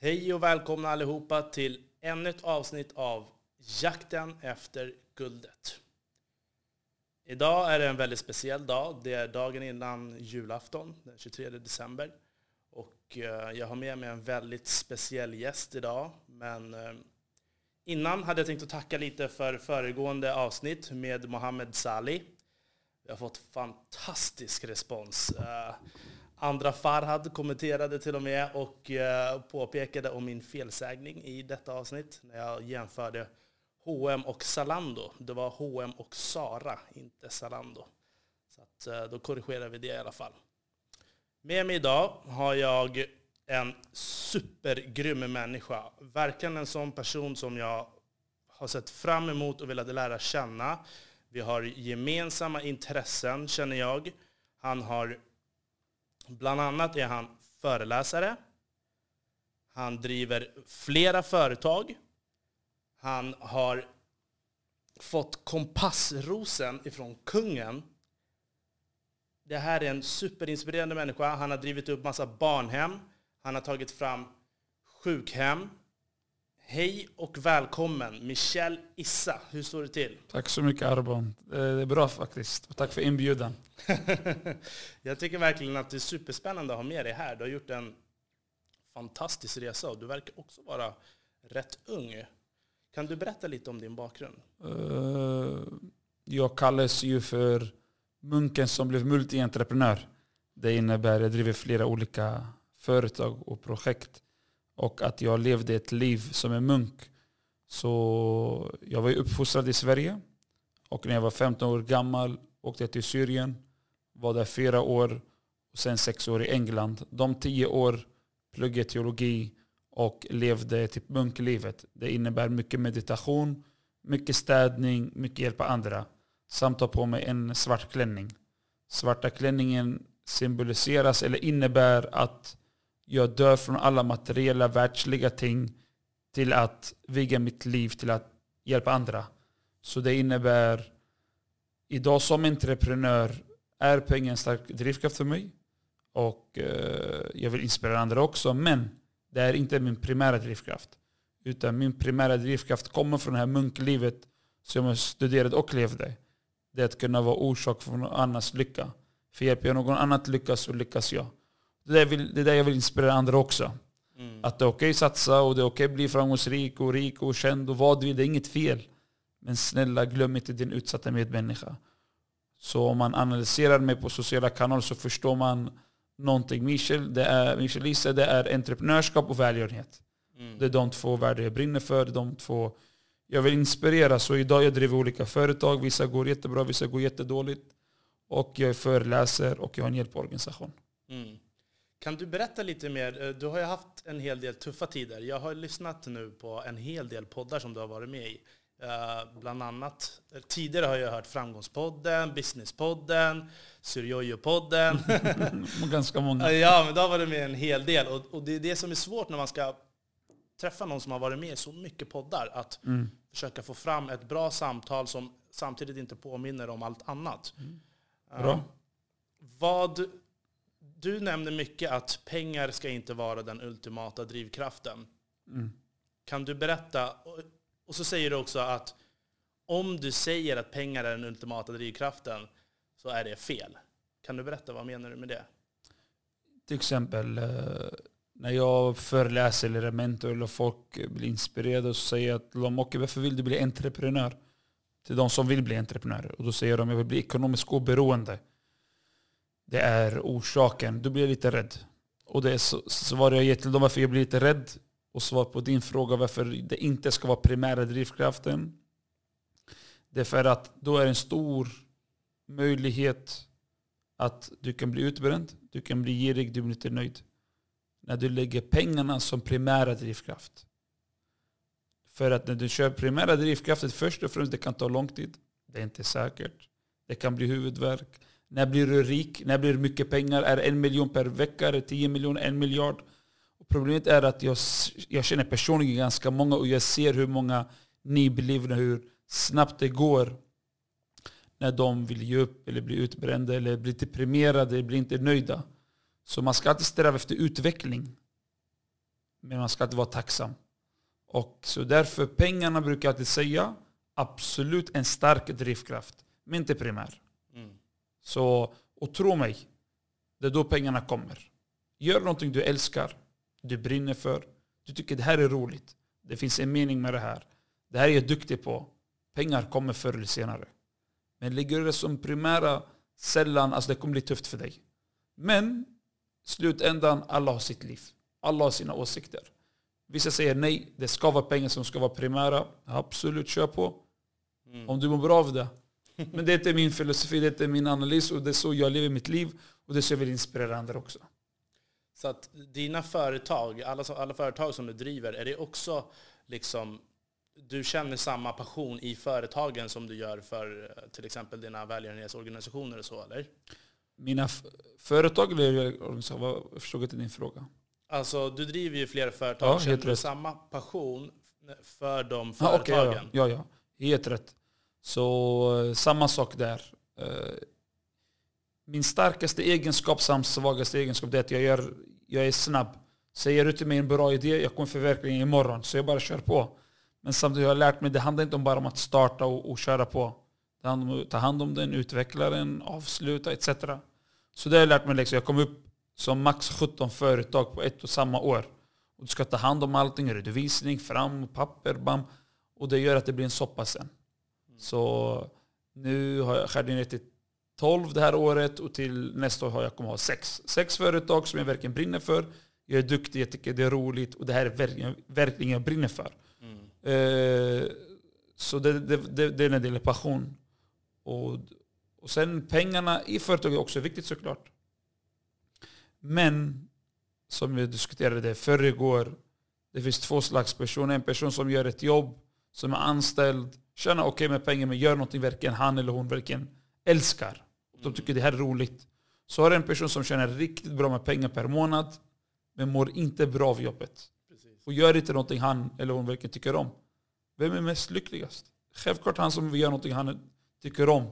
Hej och välkomna allihopa till ännu ett avsnitt av Jakten efter guldet. Idag är det en väldigt speciell dag. Det är dagen innan julafton, den 23 december. Och eh, jag har med mig en väldigt speciell gäst idag. Men eh, innan hade jag tänkt att tacka lite för föregående avsnitt med Mohammed Sali. Vi har fått fantastisk respons. Eh, Andra Farhad kommenterade till och med och eh, påpekade om min felsägning i detta avsnitt när jag jämförde H&M och Zalando. Det var H&M och Sara, inte Zalando. Så att, eh, då korrigerar vi det i alla fall. Med mig idag har jag en supergrym människa. Verkligen en sån person som jag har sett fram emot och velat lära känna. Vi har gemensamma intressen, känner jag. Han har, bland annat är han föreläsare. Han driver flera företag. Han har fått kompassrosen ifrån kungen det här är en superinspirerande människa. Han har drivit upp massa barnhem. Han har tagit fram sjukhem. Hej och välkommen Michel Issa. Hur står det till? Tack så mycket Arbon. Det är bra faktiskt. tack för inbjudan. Jag tycker verkligen att det är superspännande att ha med dig här. Du har gjort en fantastisk resa och du verkar också vara rätt ung. Kan du berätta lite om din bakgrund? Uh, jag kallas ju för munken som blev multientreprenör. Det innebär att jag driver flera olika företag och projekt. Och att jag levde ett liv som en munk. Så jag var uppfostrad i Sverige. Och när jag var 15 år gammal åkte jag till Syrien. Var där fyra år. Och sen sex år i England. De tio år pluggade teologi och levde typ munklivet. Det innebär mycket meditation, mycket städning, mycket hjälpa andra samt ta på mig en svart klänning. Svarta klänningen symboliseras eller innebär att jag dör från alla materiella världsliga ting till att viga mitt liv till att hjälpa andra. Så det innebär, idag som entreprenör är pengar en stark drivkraft för mig. Och eh, jag vill inspirera andra också. Men det är inte min primära drivkraft. Utan min primära drivkraft kommer från det här munklivet som jag studerade och levde det är att kunna vara orsak för någon annans lycka. För hjälper jag någon annan att lyckas så lyckas jag. Det är, vill, det är där jag vill inspirera andra också. Mm. Att det är okej okay att satsa och det är okej okay att bli framgångsrik och rik och känd och vad du vill. Det är inget fel. Men snälla glöm inte din utsatta medmänniska. Så om man analyserar mig på sociala kanaler så förstår man någonting. Michel, det är, Michel Lisa, det är entreprenörskap och välgörenhet. Mm. Det är de två världar jag brinner för. De två jag vill inspirera. Så idag jag driver olika företag. Vissa går jättebra, vissa går jättedåligt. Och jag föreläser och jag har en hjälporganisation. Mm. Kan du berätta lite mer? Eh, du har ju haft en hel del tuffa tider. Jag har lyssnat nu på en hel del poddar som du har varit med i. Uh, bland annat, eh, tidigare har jag hört Framgångspodden, Businesspodden, Syrjojo-podden. Ganska många. ja, men då har varit med en hel del. Och, och, det är det som är svårt när man ska träffa någon som har varit med i så mycket poddar, att mm. försöka få fram ett bra samtal som samtidigt inte påminner om allt annat. Mm. Bra. Uh, vad, du nämner mycket att pengar ska inte vara den ultimata drivkraften. Mm. Kan du berätta, och så säger du också att om du säger att pengar är den ultimata drivkraften så är det fel. Kan du berätta, vad menar du med det? Till exempel, eh, när jag föreläser eller är mentor eller folk blir inspirerade och säger att okay, varför vill du bli entreprenör? Till de som vill bli entreprenörer. Och då säger de att jag vill bli ekonomiskt oberoende. Det är orsaken. Då blir jag lite rädd. Och det är svar jag ger till dem varför jag blir lite rädd. Och svar på din fråga varför det inte ska vara primära drivkraften. Det är för att då är det en stor möjlighet att du kan bli utbränd, du kan bli girig, du blir inte nöjd när du lägger pengarna som primära drivkraft. För att när du kör primära drivkraften, först och främst det kan ta lång tid. Det är inte säkert. Det kan bli huvudvärk. När blir du rik? När blir det mycket pengar? Är det en miljon per vecka? Är det tio miljoner? En miljard? Och problemet är att jag, jag känner personligen ganska många och jag ser hur många nyblivna, hur snabbt det går när de vill ge upp eller bli utbrända eller bli deprimerade eller blir inte nöjda. Så man ska alltid sträva efter utveckling. Men man ska alltid vara tacksam. Och så därför pengarna brukar jag alltid säga absolut en stark drivkraft. Men inte primär. Så, och tro mig, det är då pengarna kommer. Gör någonting du älskar, du brinner för, du tycker det här är roligt. Det finns en mening med det här. Det här är jag duktig på. Pengar kommer förr eller senare. Men ligger det som primära, sällan, alltså det kommer bli tufft för dig. Men slutändan, alla har sitt liv. Alla har sina åsikter. Vissa säger nej, det ska vara pengar som ska vara primära. Absolut, kör på. Mm. Om du mår bra av det. Men det är min filosofi, det är min analys och det är så jag lever mitt liv. Och det är så jag vill inspirera andra också. Så att dina företag, alla, alla företag som du driver, är det också liksom du känner samma passion i företagen som du gör för eh, till exempel dina välgörenhetsorganisationer och så, eller? Mina företag eller organisationer, vad- jag förstod inte din fråga. Alltså, du driver ju flera företag. Ja, Känner du rätt. samma passion för de Ah, okej, ja, företagen? ja, ja, ja. Helt rätt. Så eh, samma sak där. Eh, min starkaste egenskap samt svagaste egenskap det är att jag, gör, jag är snabb. Säger du till mig en bra idé, jag kommer förverkliga den imorgon. Så jag bara kör på. Men samtidigt har jag lärt mig, det handlar inte bara om att starta och, och köra på. Det handlar om att ta hand om den, utveckla den, avsluta etc. Så det har jag lärt mig. Liksom. Jag kom upp som max 17 företag på ett och samma år. Och du ska ta hand om allting, redovisning, fram, papper, bam. Och det gör att det blir en soppa sen. Så nu har jag skärt ner till 12 det här året och till nästa år har jag kommer ha sex. Sex företag som jag verkligen brinner för. Jag är duktig, jag tycker det är roligt och det här är verkligen, verkligen jag brinner för. Mm. Eh, så det, det, det, det är en del av passion. Och, och sen pengarna i företaget är också viktigt såklart. Men som vi diskuterade det förrgår, det finns två slags personer. En person som gör ett jobb, som är anställd, tjänar okej med pengar men gör någonting verkligen han eller hon verkligen älskar. De tycker det här är roligt. Så har du en person som tjänar riktigt bra med pengar per månad men mår inte bra av jobbet. Precis. Och gör inte någonting han eller hon verkligen tycker om. Vem är mest lyckligast? Självklart han som vill göra någonting han tycker om.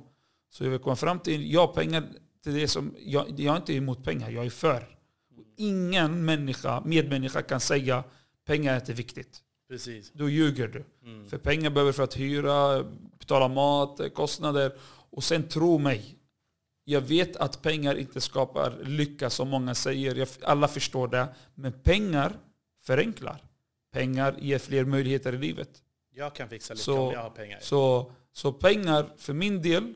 Så jag vill komma fram till, ja pengar, till det som, jag, jag är inte emot pengar, jag är för. Ingen människa, medmänniska kan säga pengar är inte viktigt. Precis. Då ljuger du. Mm. För pengar behöver för att hyra, betala mat, kostnader. Och sen tro mig, jag vet att pengar inte skapar lycka som många säger. Alla förstår det. Men pengar förenklar. Pengar ger fler möjligheter i livet. Jag kan fixa lycka Så- om jag har pengar. Så, så pengar, för min del,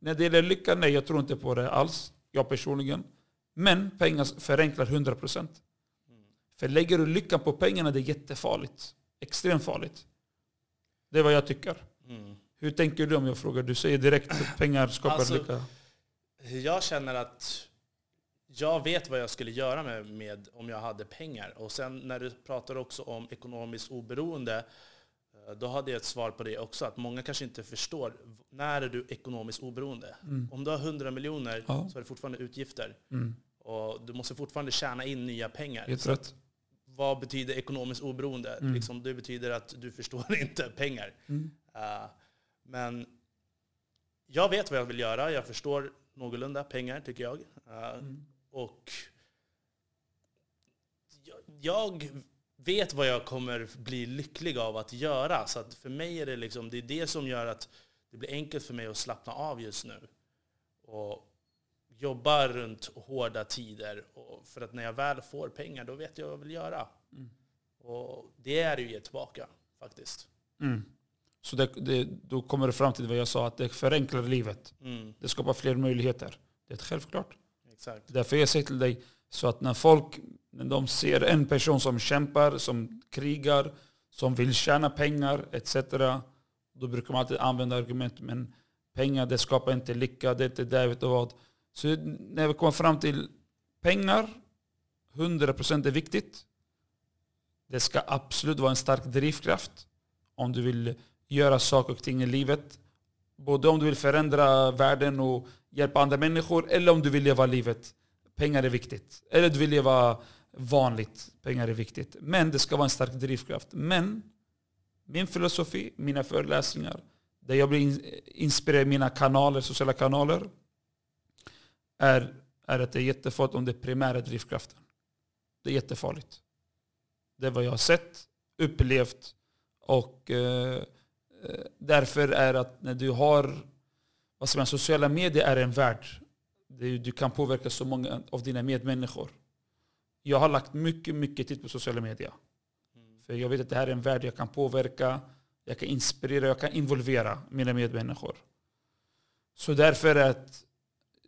när det gäller lycka, nej jag tror inte på det alls. Jag personligen. Men pengar förenklar 100%. För lägger du lyckan på pengarna, det är jättefarligt. Extremt farligt. Det är vad jag tycker. Mm. Hur tänker du om jag frågar? Du säger direkt att pengar skapar Alltså, lycka. Jag känner att jag vet vad jag skulle göra med, med om jag hade pengar. Och sen när du pratar också om ekonomiskt oberoende, eh, då hade jag ett svar på det också. Att många kanske inte förstår, när är du ekonomiskt oberoende? Mm. Om du har 100 miljoner Ja. så är det fortfarande utgifter. Mm. Och du måste fortfarande tjäna in nya pengar. Helt rätt. Vad betyder ekonomiskt oberoende? Mm. Liksom, det betyder att du förstår inte pengar. Mm. Uh, men jag vet vad jag vill göra. Jag förstår någorlunda pengar, tycker jag. Uh, Mm. Och jag, jag vet vad jag kommer bli lycklig av att göra. Så att för mig är det liksom, det är det som gör att det blir enkelt för mig att slappna av just nu. Och jobba runt hårda tider. För att när jag väl får pengar, då vet jag vad jag vill göra. Mm. Och det är ju ge tillbaka, faktiskt. Mm. Så det, det, då kommer det fram till vad jag sa, att det förenklar livet. Mm, Det skapar fler möjligheter. Det är självklart. exakt. Därför jag säger till dig, så att när folk när de ser en person som kämpar, som krigar, som vill tjäna pengar etc. Då brukar man alltid använda argument, men pengar det skapar inte lycka, det är inte det, vet du vad. Så när vi kommer fram till pengar, 100% är viktigt. Det ska absolut vara en stark drivkraft om du vill göra saker och ting i livet. Både om du vill förändra världen och hjälpa andra människor eller om du vill leva livet. Pengar är viktigt. Eller du vill leva vanligt. Pengar är viktigt. Men det ska vara en stark drivkraft. Men min filosofi, mina föreläsningar, där jag blir inspirerad i mina kanaler, sociala kanaler, är, är att det är jättefarligt om det är primära drivkraften. Det är jättefarligt. Det är vad jag har sett, upplevt och eh, eh därför är att när du har vad ska man, sociala medier är en värld. Du kan påverka så många av dina medmänniskor. Jag har lagt mycket, mycket tid på sociala medier. Mm. För jag vet att det här är en värld jag kan påverka, jag kan inspirera, jag kan involvera mina medmänniskor. Så därför är att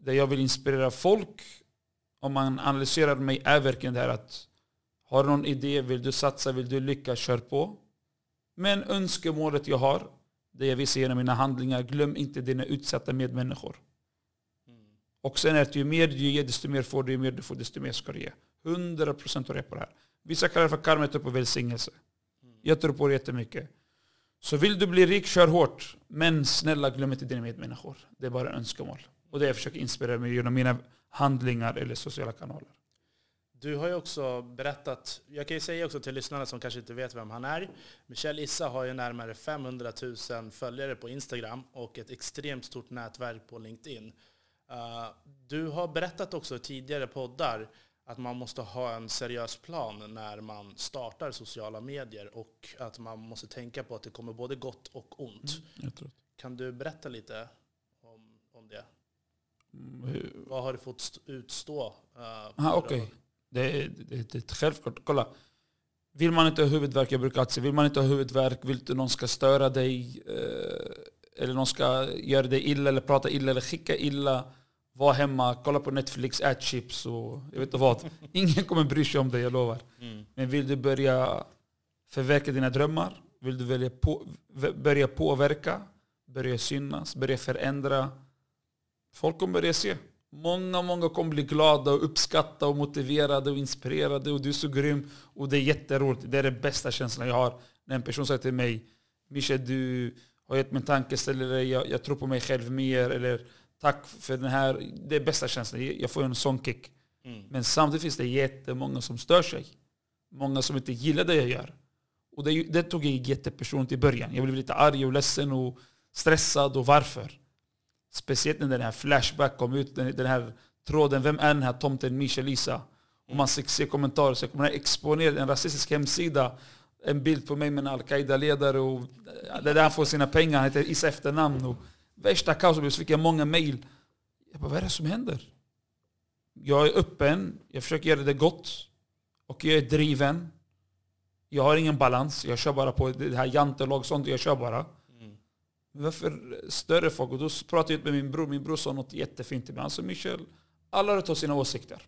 det jag vill inspirera folk, om man analyserar mig, är verkligen det här att har du någon idé, vill du satsa, vill du lyckas, kör på. Men önskemålet jag har, det jag visar genom mina handlingar, glöm inte dina utsatta medmänniskor. Mm. Och sen är det ju mer du ger, desto mer får du, ju mer du får, desto mer ska du ge. 100% har jag på det här. Vissa kallar det för karma, jag tror på välsignelse. Mm. Jag tror på det jättemycket. Så vill du bli rik, kör hårt. Men snälla glöm inte dina medmänniskor. Det är bara önskemål. Och det jag försöker inspirera mig genom mina handlingar eller sociala kanaler. Du har ju också berättat, jag kan ju säga också till lyssnarna som kanske inte vet vem han är. Michel Issa har ju närmare 500 000 följare på Instagram och ett extremt stort nätverk på LinkedIn. Uh, du har berättat också i tidigare poddar att man måste ha en seriös plan när man startar sociala medier och att man måste tänka på att det kommer både gott och ont. Mm, kan du berätta lite om, om det? Mm, Vad har du fått utstå? Uh, Aha, okay. det, det, det är självklart. Kolla. Vill man inte ha huvudvärk, jag brukar alltid säga, vill man inte ha huvudvärk, vill inte någon ska störa dig, eh, eller någon ska göra dig illa, eller prata illa, eller skicka illa, var hemma, kolla på Netflix, ät chips och jag vet inte vad. Ingen kommer bry sig om dig, jag lovar. Mm. Men vill du börja förverka dina drömmar, vill du välja på, börja påverka, börja synas, börja förändra. Folk kommer börja se. Många, många kommer bli glada och uppskatta och motiverade och inspirerade och du är så grym. Och det är jätteroligt. Det är den bästa känslan jag har. När en person säger till mig Mischa, du har gett mig en tankeställare, jag, jag tror på mig själv mer. Eller tack för den här, det är bästa känslan. Jag får en sån kick. Mm. Men samtidigt finns det jättemånga som stör sig. Många som inte gillar det jag gör. Och det, det tog jag jättepersonligt i början. Jag blev lite arg och ledsen och stressad. Och varför? Speciellt när den här Flashback kom ut, den här tråden, vem är den här tomten Misha Lisa? Och man ser kommentarer, så kommer exponera en rasistisk hemsida, en bild på mig med en al-Qaida-ledare och det är där han får sina pengar, han heter Isa efternamn. Och värsta kaoset, så fick jag många mail. Jag bara, vad är det som händer? Jag är öppen, jag försöker göra det gott. Och jag är driven. Jag har ingen balans, jag kör bara på det här jantelag, sånt jag kör bara. Varför större folk? Och då pratade jag med min bror. Min bror sa något jättefint till mig. Han sa Michel, alla har rätt att sina åsikter.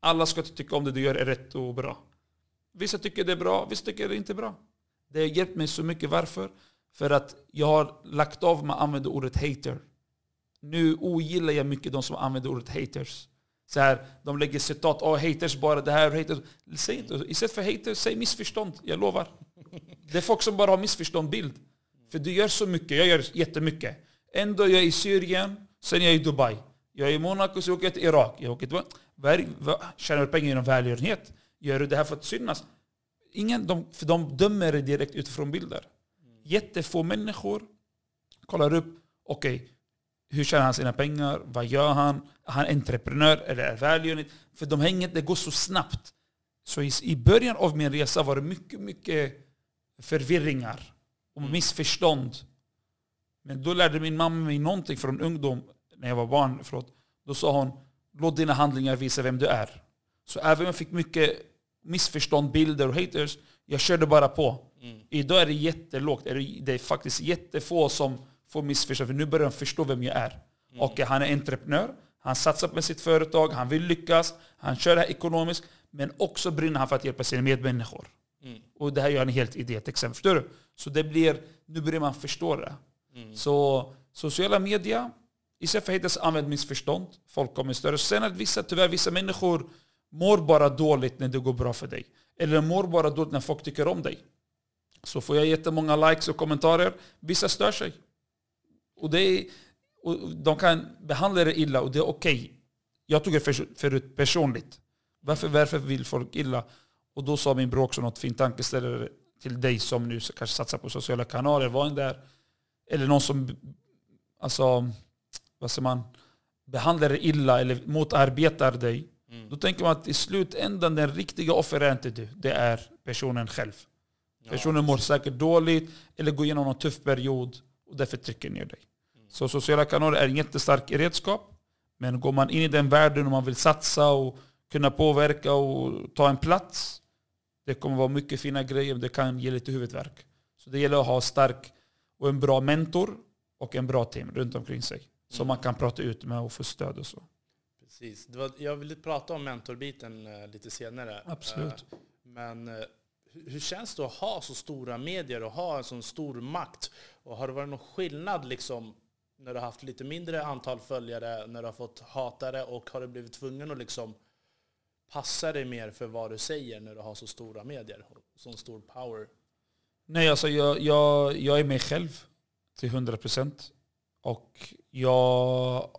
Alla ska tycka om det du gör är rätt och bra. Vissa tycker det är bra, vissa tycker det är inte bra. Det har hjälpt mig så mycket. Varför? För att jag har lagt av med att använda ordet hater. Nu ogillar jag mycket de som använder ordet haters. Så här, de lägger citat, oh, haters bara det här, haters. Säg inte, istället för haters, säg missförstånd. Jag lovar. Det är folk som bara har missförstånd bild. För du gör så mycket, jag gör jättemycket. Ändå är jag är i Syrien, sen är jag i Dubai. Jag är i Monaco, så åker jag till Irak. Jag åker till, tjänar du pengar genom välgörenhet? Gör du det här för att synas? Ingen, de, för de dömer det direkt utifrån bilder. Jättefå människor kollar upp, okej, okay, hur tjänar han sina pengar? Vad gör han? Är han entreprenör eller är välgörenhet? För de hänger, det går så snabbt. Så i, i början av min resa var det mycket, mycket förvirringar mm. missförstånd. Men då lärde min mamma mig någonting från ungdom, när jag var barn. Förlåt. Då sa hon, låt dina handlingar visa vem du är. Så även om jag fick mycket missförstånd, bilder och haters, jag körde bara på. Mm. Idag är det jättelågt. Det är faktiskt jättefå som får missförstånd, för nu börjar de förstå vem jag är. Mm. Och han är entreprenör, han satsar på sitt företag, han vill lyckas, han kör det här ekonomiskt, men också brinner han för att hjälpa sina medmänniskor. Mm. Och det här gör han helt i det exempel. Förstår du? Så det blir, nu börjar man förstå det. Mm. Så sociala medier, istället för att använd missförstånd, folk kommer större. Sen att vissa, tyvärr, vissa människor mår bara dåligt när det går bra för dig. Eller mår bara dåligt när folk tycker om dig. Så får jag jättemånga likes och kommentarer. Vissa stör sig. Och, det är, och de kan behandla det illa och det är okej. Okay. Jag tog det förut personligt. Varför, varför vill folk illa? Och då sa min bror också något fint tankeställare till dig som nu kanske satsar på sociala kanaler. Var en där. Eller någon som alltså, vad säger man, behandlar dig illa eller motarbetar dig. Mm. Då tänker man att i slutändan den riktiga offer är inte du. Det är personen själv. Ja, Personen mår säkert dåligt eller går igenom någon tuff period och därför trycker ner dig. Så sociala kanaler är en jättestark redskap. Men går man in i den världen och man vill satsa och kunna påverka och ta en plats. Det kommer vara mycket fina grejer men det kan ge lite huvudvärk. Så det gäller att ha stark och en bra mentor och en bra team runt omkring sig. Som man kan prata ut med och få stöd och så. Precis. Var, jag ville prata om mentorbiten eh, lite senare. Absolut. Eh, men eh, hur, hur känns det att ha så stora medier och ha en sån stor makt? Och har det varit någon skillnad liksom, när du har haft lite mindre antal följare, när du har fått hatare och har du blivit tvungen att liksom Passar dig mer för vad du säger när du har så stora medier Så sån stor power? Nej, alltså jag, jag, jag är mig själv till 100%. Och jag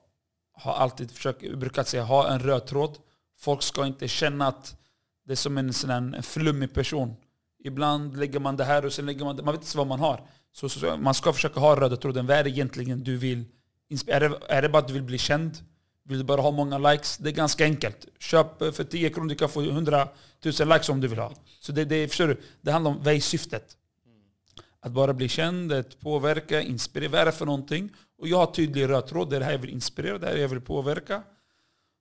har alltid försökt, brukat säga, ha en röd tråd. Folk ska inte känna att det är som en, sån här, en flummig person. Ibland lägger man det här och sen lägger man det. Man vet inte vad man har. Så, så, så man ska försöka ha röda tråden. Vad är det egentligen du vill? Är det, är det bara att du vill bli känd? Vill du bara ha många likes? Det är ganska enkelt. Köp eh, för 10 kronor, du kan få 100 000 likes om du vill ha. Så det, det, förstår du? det handlar om vad är syftet? Att bara bli känd, att påverka, inspirera. Vad är det för någonting? Och jag har tydlig röd tråd. Det är det här jag vill inspirera, det här jag vill påverka.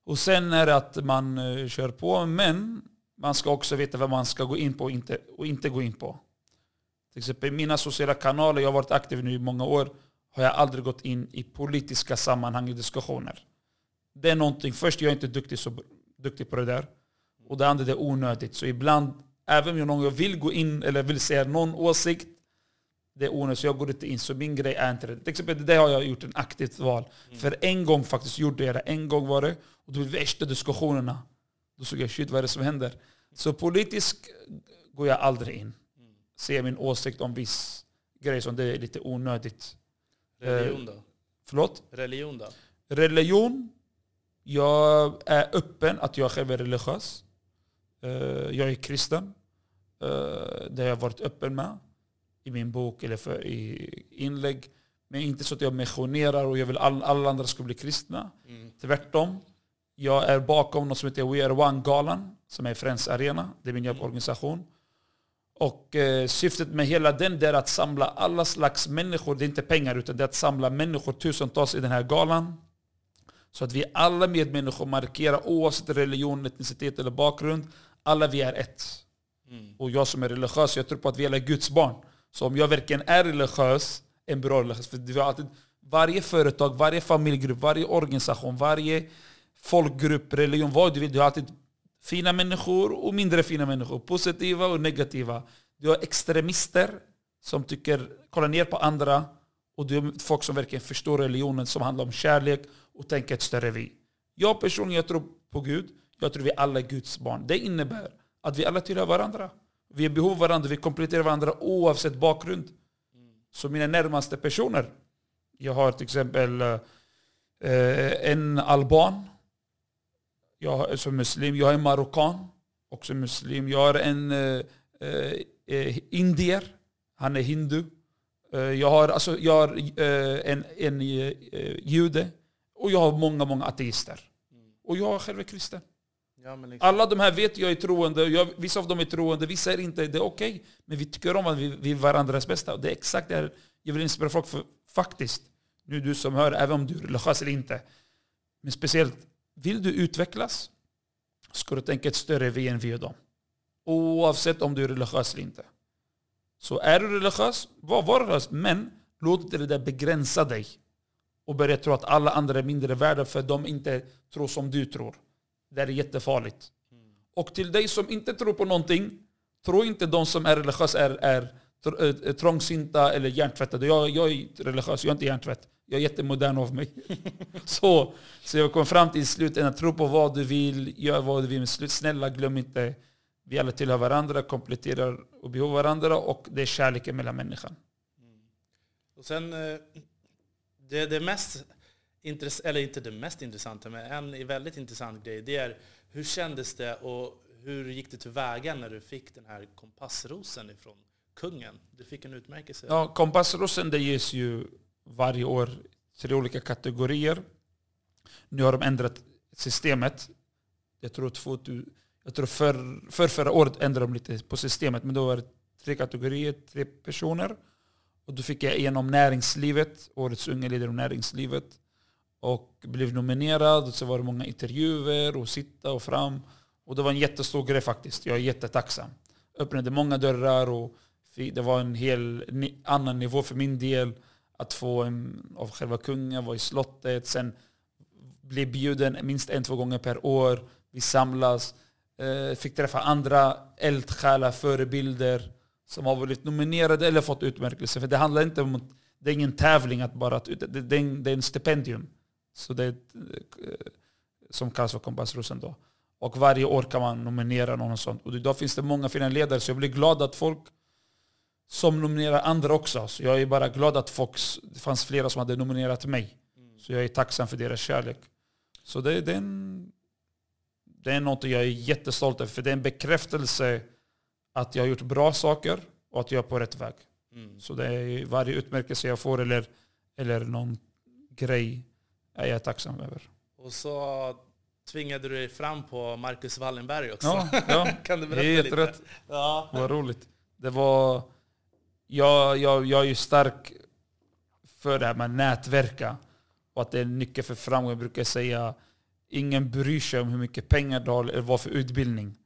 Och sen är det att man uh, kör på. Men man ska också veta vad man ska gå in på och inte, och inte gå in på. Till exempel mina sociala kanaler, jag har varit aktiv nu i många år, har jag aldrig gått in i politiska sammanhang och diskussioner. Det är någonting, först jag är inte duktig, så, duktig på det där. Och det andra det är onödigt. Så ibland, även om någon vill gå in eller vill säga någon åsikt, det är onödigt så jag går inte in. Så min grej är inte det. Till exempel det har jag gjort en aktivt val. För en gång faktiskt gjorde jag det. En gång var det. Och det var värsta diskussionerna. Då såg jag shit vad är det som händer? Så politiskt går jag aldrig in. Säger min åsikt om viss grej som det är lite onödigt. Religion då? Förlåt? Religion då? Religion. Jag är öppen att jag själv är religiös. Eh, Jag är kristen. Eh, Det har jag varit öppen med i min bok eller för, i inlägg. Men inte så att jag missionerar och jag vill all, alla andra ska bli kristna. Mm. Tvärtom. Jag är bakom något som heter We Are One-galan som är Friends Arena. Det är min jobborganisation. Och eh, syftet med hela den är att samla alla slags människor. Det är inte pengar utan det är att samla människor tusentals i den här galan. Så att vi alla medmänniskor markerar oavsett religion, etnicitet eller bakgrund. Alla vi är ett. Mm. Och jag som är religiös, jag tror på att vi alla är Guds barn. Så om jag verkligen är religiös, en bra religiös. För vi har alltid, varje företag, varje familjegrupp, varje organisation, varje folkgrupp, religion, vad du vill. Du har alltid fina människor och mindre fina människor. Positiva och negativa. Du har extremister som tycker, kollar ner på andra. Och du har folk som verkligen förstår religionen som handlar om kärlek och tänka ett större vi. Jag personligen jag tror på Gud. Jag tror vi alla är Guds barn. Det innebär att vi alla tillhör varandra. Vi är behov av varandra, vi kompletterar varandra oavsett bakgrund. Så mina närmaste personer. Jag har till exempel eh, en alban jag har, som muslim. Jag är marockan, också muslim. Jag har en eh, eh, indier, han är hindu. Eh, jag har, alltså, jag har eh, en, en eh, jude. Och jag har många, många ateister. Och jag själv är kristen. Ja, liksom, Alla de här vet jag är troende, jag, vissa av dem är troende, vissa är inte. Det är okej. Men vi tycker om att vi vill varandras bästa. Och det är exakt det här jag vill inspirera folk för. Faktiskt, nu du som hör, även om du är religiös eller inte. Men speciellt, vill du utvecklas ska du tänka ett större vi än vi och dem. Oavsett om du är religiös eller inte. Så är du religiös, var, var religiös. Men låt inte det där begränsa dig. Och börja tro att alla andra är mindre värda för de inte tror som du tror. Det är jättefarligt. Och till dig som inte tror på någonting, tro inte de som är religiösa är, är eh, eh, trångsynta eller hjärntvättade. Jag, jag är religiös, jag är inte hjärntvätt. Jag är jättemodern av mig. så, så jag kom fram till slutändan, tro på vad du vill, gör vad du vill. Men slut, snälla glöm inte, vi alla tillhör varandra, kompletterar och behöver varandra och det är kärleken mellan människan. Och sen, eh, det, det mest intressanta, eller inte det mest intressanta, men en väldigt intressant grej, det är hur kändes det och hur gick det tillväga när du fick den här kompassrosen ifrån kungen? Du fick en utmärkelse. Ja, Kompassrosen det ges ju varje år tre olika kategorier. Nu har de ändrat systemet. Jag tror 2000, Jag tror för, för förra året ändrade de lite på systemet, men då var det tre kategorier, tre personer. Och då fick jag igenom näringslivet, årets unga ledare om näringslivet. Och blev nominerad, och så var det många intervjuer och sitta och fram. Och det var en jättestor grej faktiskt. Jag är jättetacksam. Öppnade många dörrar och det var en hel annan nivå för min del. Att få en, av själva kungen, vara i slottet, sen bli bjuden minst en, två gånger per år. Vi samlas. Eh, fick träffa andra eldsjälar, förebilder som har varit nominerade eller fått utmärkelse. För det handlar inte om, det är ingen tävling, att bara, det, är en, det är en stipendium. Så det är, eh, som kallas för Kompassrosen då. Och varje år kan man nominera någon sånt. Och idag finns det många fina ledare, så jag blir glad att folk som nominerar andra också. Så jag är bara glad att folk, det fanns flera som hade nominerat mig. Så jag är tacksam för deras kärlek. Så det, det, är, en, det är något jag är jättestolt över, för det är en bekräftelse att jag har gjort bra saker och att jag är på rätt väg. Mm. Så det är varje utmärkelse jag får eller, eller någon grej är jag tacksam över. Och så tvingade du dig fram på Marcus Wallenberg också. Ja, ja. kan du berätta Helt lite? Rätt. Ja. Vad roligt. Det var, jag, jag, jag är ju stark för det här med nätverka och att det är en nyckel för framgång. Jag brukar säga ingen bryr sig om hur mycket pengar du har eller vad för utbildning.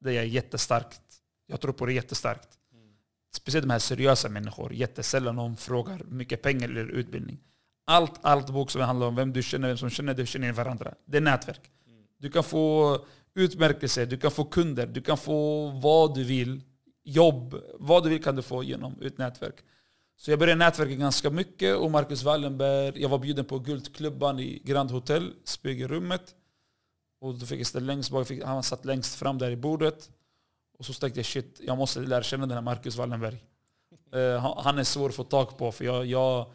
Det är jättestarkt. Jag tror på det jättestarkt. Mm. Speciellt de här seriösa människor. Jättesällan någon frågar hur mycket pengar eller utbildning. Allt, allt bok som handlar om vem du känner, vem som känner dig, känner varandra. Det är nätverk. Mm. Du kan få utmärkelse, du kan få kunder, du kan få vad du vill. Jobb, vad du vill kan du få genom ett nätverk. Så jag började nätverka ganska mycket och Marcus Wallenberg, jag var bjuden på Guldklubban i Grand Hotel, Spegelrummet. Och då fick jag ställa längst bak, han satt längst fram där i bordet. Och så tänkte jag shit, jag måste lära känna den här Marcus Wallenberg. Uh, han är svår att få tag på för jag, jag,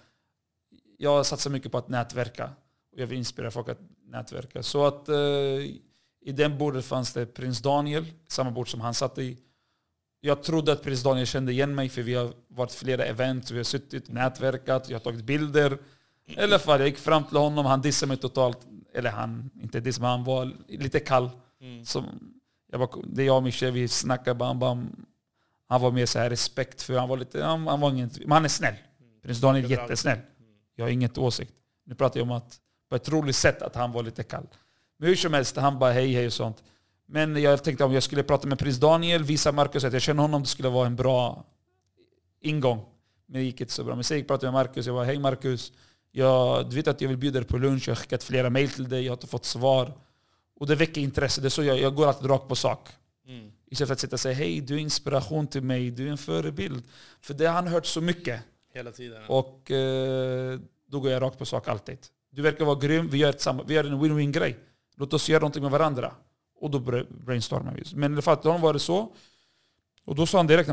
jag satsar mycket på att nätverka. Och jag vill inspirera folk att nätverka. Så att uh, i den bordet fanns det prins Daniel, samma bord som han satt i. Jag trodde att prins Daniel kände igen mig för vi har varit flera event, vi har suttit, nätverkat, jag har tagit bilder. I alla fall, jag gick fram till honom, han dissade mig totalt. Eller han, inte dissade men han var lite kall. Mm. Som, jag bara, det är jag och Michel, vi snackade bam bam. Han var mer så här respekt för han var lite, han, han var ingen, men han är snäll. Mm. Prins Daniel är jättesnäll. Jag har inget åsikt. Nu pratar jag om att, på ett roligt sätt att han var lite kall. Men hur som helst, han bara hej hej och sånt. Men jag tänkte om jag skulle prata med prins Daniel, visa Marcus att jag känner honom, det skulle vara en bra ingång. Men det gick inte så bra. Men sen pratade jag med Marcus, jag bara hej Marcus, jag, du vet att jag vill bjuda dig på lunch, jag har skickat flera mail till dig, jag har inte fått svar. Och det väcker intresse, det är så jag, jag går alltid rakt på sak. Mm. Istället för att sitta och säga hej, du är inspiration till mig, du är en förebild. För det har han hört så mycket. Hela tiden. Och eh, då går jag rakt på sak alltid. Du verkar vara grym, vi gör, ett vi gör en win-win grej. Låt oss göra någonting med varandra. Och då brainstormar vi. Men i alla fall, då var det så. Och då sa han direkt,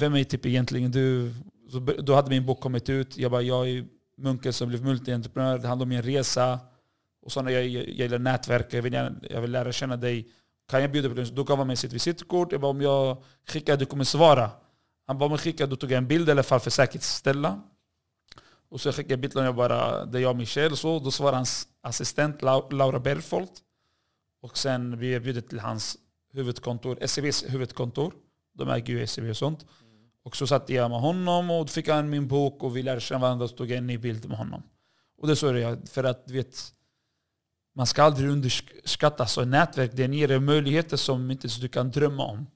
vem är typ egentligen du? Så då hade min bok kommit ut. Jag bara, jag är munken som blev multientreprenör. Det handlar om min resa. Och så när jag, gillar nätverk, jag vill, jag vill lära känna dig. Kan jag bjuda på något? Du kan vara med mig sitt visitkort. Jag bara, om jag skickar, du kommer svara. Han bara, om jag skickar, då tog jag en bild i alla fall för säkerhetsställa. Och så skickade jag bilden, jag bara, det är jag och Michel. Så, då svarade hans assistent Laura Berfolt. Och sen blev jag bjuden till hans huvudkontor, SEBs huvudkontor. De äger ju SEB och sånt. Mm. Och så satt jag med honom och då fick han min bok och vi lärde känna varandra och tog en ny bild med honom. Och det så är det för att du vet, man ska aldrig underskatta så nätverk. Den ger dig möjligheter som inte du kan drömma om.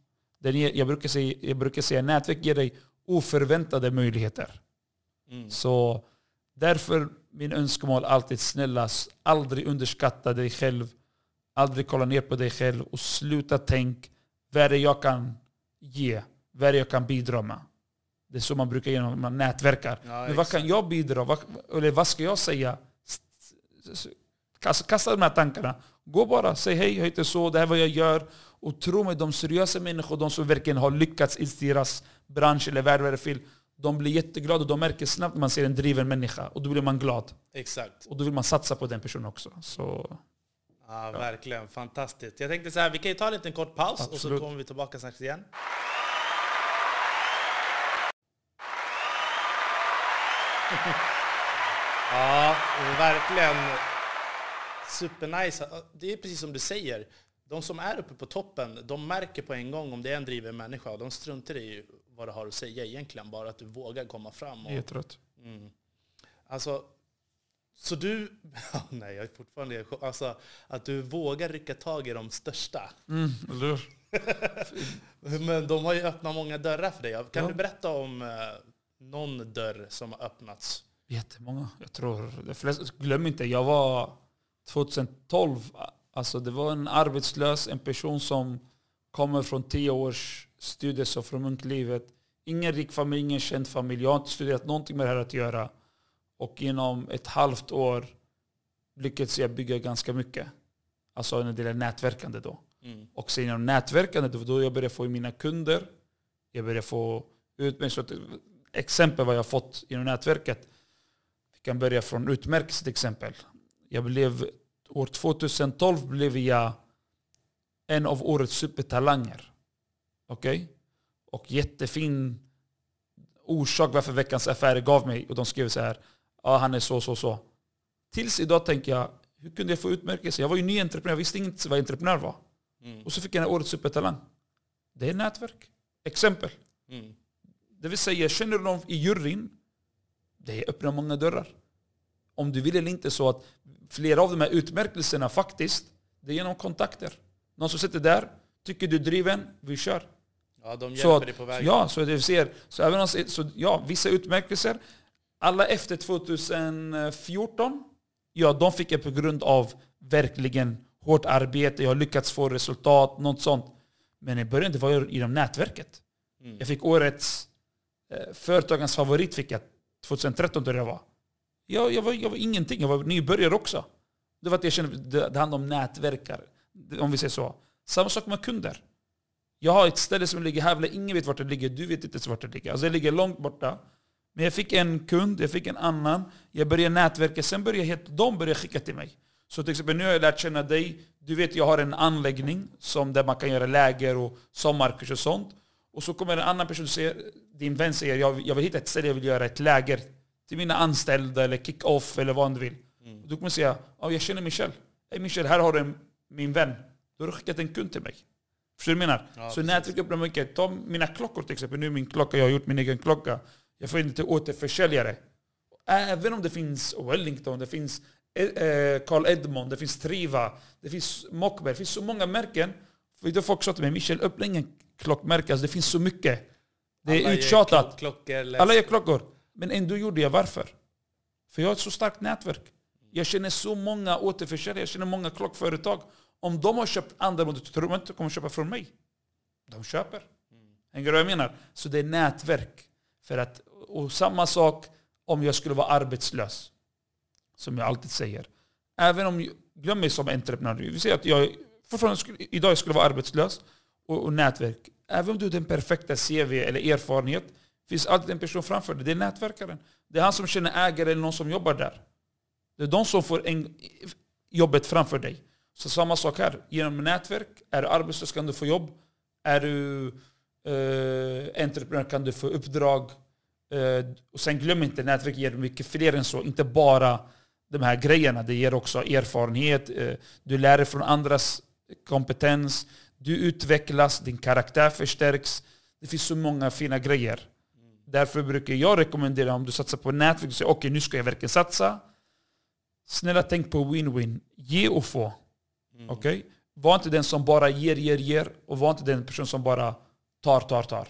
Den ger, jag, brukar säga, jag brukar säga nätverk ger dig oförväntade möjligheter. Mm. Så därför min önskemål alltid snälla, aldrig underskatta dig själv Aldrig kolla ner på dig själv och sluta tänk vad är det jag kan ge? Vad är det jag kan bidra med? Det är så man brukar göra när man nätverkar. Ja, Men vad kan jag bidra? Vad, eller vad ska jag säga? Kasta, kasta de här tankarna. Gå bara, säg hej, jag heter så, det här är vad jag gör. Och tro mig, de seriösa människor, de som verkligen har lyckats i deras bransch eller värld, eller fel, de blir jätteglada och de märker snabbt när man ser en driven människa. Och då blir man glad. Exakt. Och då vill man satsa på den personen också. Så Ja, verkligen. Fantastiskt. Jag tänkte så här, vi kan ju ta en liten kort paus Absolut. och så kommer vi tillbaka strax igen. ja, verkligen supernice. Det är precis som du säger. de som är uppe på toppen, de märker på en gång om det är en driven människa. De struntar i vad du har att säga egentligen, bara att du vågar komma fram. Och, Helt rätt. mm. Alltså, så du... nej, jag är fortfarande... Alltså, att du vågar rycka tag i de största. Mm, eller? Men de har ju öppnat många dörrar för dig. Kan Ja. du berätta om eh, någon dörr som har öppnats? Jättemånga. Jag tror flesta, glöm inte, jag var 2012, alltså det var en arbetslös, en person som kommer från 10 års studier så från munklivet. Ingen rik familj, ingen känd familj. Jag har inte studerat någonting med det här att göra. Och inom ett halvt år lyckades jag bygga ganska mycket. Alltså när det gäller nätverkande då. Mm. Och sen genom nätverkandet, det var då jag började få in mina kunder. Jag började få ut mig. Så att, exempel vad jag fått genom nätverket. Vi kan börja från utmärkelse till exempel. Jag blev, år 2012 blev jag en av årets supertalanger. Okej? Och jättefin orsak varför Veckans Affärer gav mig. Och de skrev så här. Ja, han är så, så, så. Tills idag tänker jag, hur kunde jag få utmärkelse? Jag var ju ny entreprenör, jag visste inte vad entreprenör var. Mm. Och så fick jag den här årets supertalang. Det är nätverk. Exempel. Mm. Det vill säga, känner du någon i juryn, det öppnar många dörrar. Om du vill eller inte så att flera av de här utmärkelserna faktiskt, det är genom kontakter. Någon som sitter där, tycker du är driven, vi kör. Ja, de Så hjälper att- dig på vägen. Ja, så det ser. Så även så ja, vissa utmärkelser, alla efter 2014, ja de fick jag på grund av verkligen hårt arbete, jag har lyckats få resultat, något sånt. Men i början det var jag inom nätverket. Mm. Jag fick årets eh, företagens favorit fick jag 2013 tror jag det var. Jag, jag, var. jag var ingenting, jag var nybörjare också. Det var att jag kände det, det handlade om nätverkare, om vi säger så. Samma sak med kunder. Jag har ett ställe som ligger här, ingen vet vart det ligger, du vet inte ens vart det ligger. Alltså det ligger långt borta. Men jag fick en kund, jag fick en annan, jag började nätverka, sen började de började skicka till mig. Så till exempel nu har jag lärt känna dig, du vet jag har en anläggning som där man kan göra läger och sommarkurs och sånt. Och så kommer en annan person säger, din vän säger jag, jag vill hitta ett ställe, jag vill göra ett läger till mina anställda eller kick-off eller vad du vill. Mm. Då kommer säga, ja, jag känner Michel. Hej Michel, här har du en, min vän. Då har du skickat en kund till mig. Förstår du vad jag menar? Ja, så nätverk öppnar mycket. Ta mina klockor till exempel. Nu är min klocka, jag har gjort min egen klocka. Jag får in det till återförsäljare. Även om det finns Wellington, det finns eh, eh, Carl Edmond, det finns Triva, det finns Mockberg, det finns så många märken. För då folk sa till mig, Michel öppna ingen klockmärke, alltså det finns så mycket. Det är Alla uttjatat. klock- Klockor, Alla gör klockor. Men ändå gjorde jag varför? För jag har ett så starkt nätverk. Jag känner så många återförsäljare, jag känner många klockföretag. Om de har köpt andra modeller, tror de inte de kommer köpa från mig? De köper. Hänger du vad jag menar? Så det är nätverk. För att, och samma sak om jag skulle vara arbetslös. Som jag alltid säger. Även om, glöm mig som entreprenör. Vi säger att jag fortfarande skulle, idag skulle vara arbetslös och, och nätverk. Även om du har den perfekta CV eller erfarenhet finns alltid en person framför dig. Det är nätverkaren. Det är han som känner ägare eller någon som jobbar där. Det är de som får en, jobbet framför dig. Så samma sak här. Genom nätverk, är du arbetslös kan du få jobb. Är du eh, entreprenör kan du få uppdrag. Eh, och sen glöm inte, nätverk ger mycket fler än så. Inte bara de här grejerna. Det ger också erfarenhet. Eh, du lär dig från andras kompetens. Du utvecklas, din karaktär förstärks. Det finns så många fina grejer. Därför brukar jag rekommendera om du satsar på nätverk, och säger okej nu ska jag verkligen satsa. Snälla tänk på win-win. Ge och få. Mm. Okej? Var inte den som bara ger, ger, ger. Och var inte den person som bara tar, tar, tar.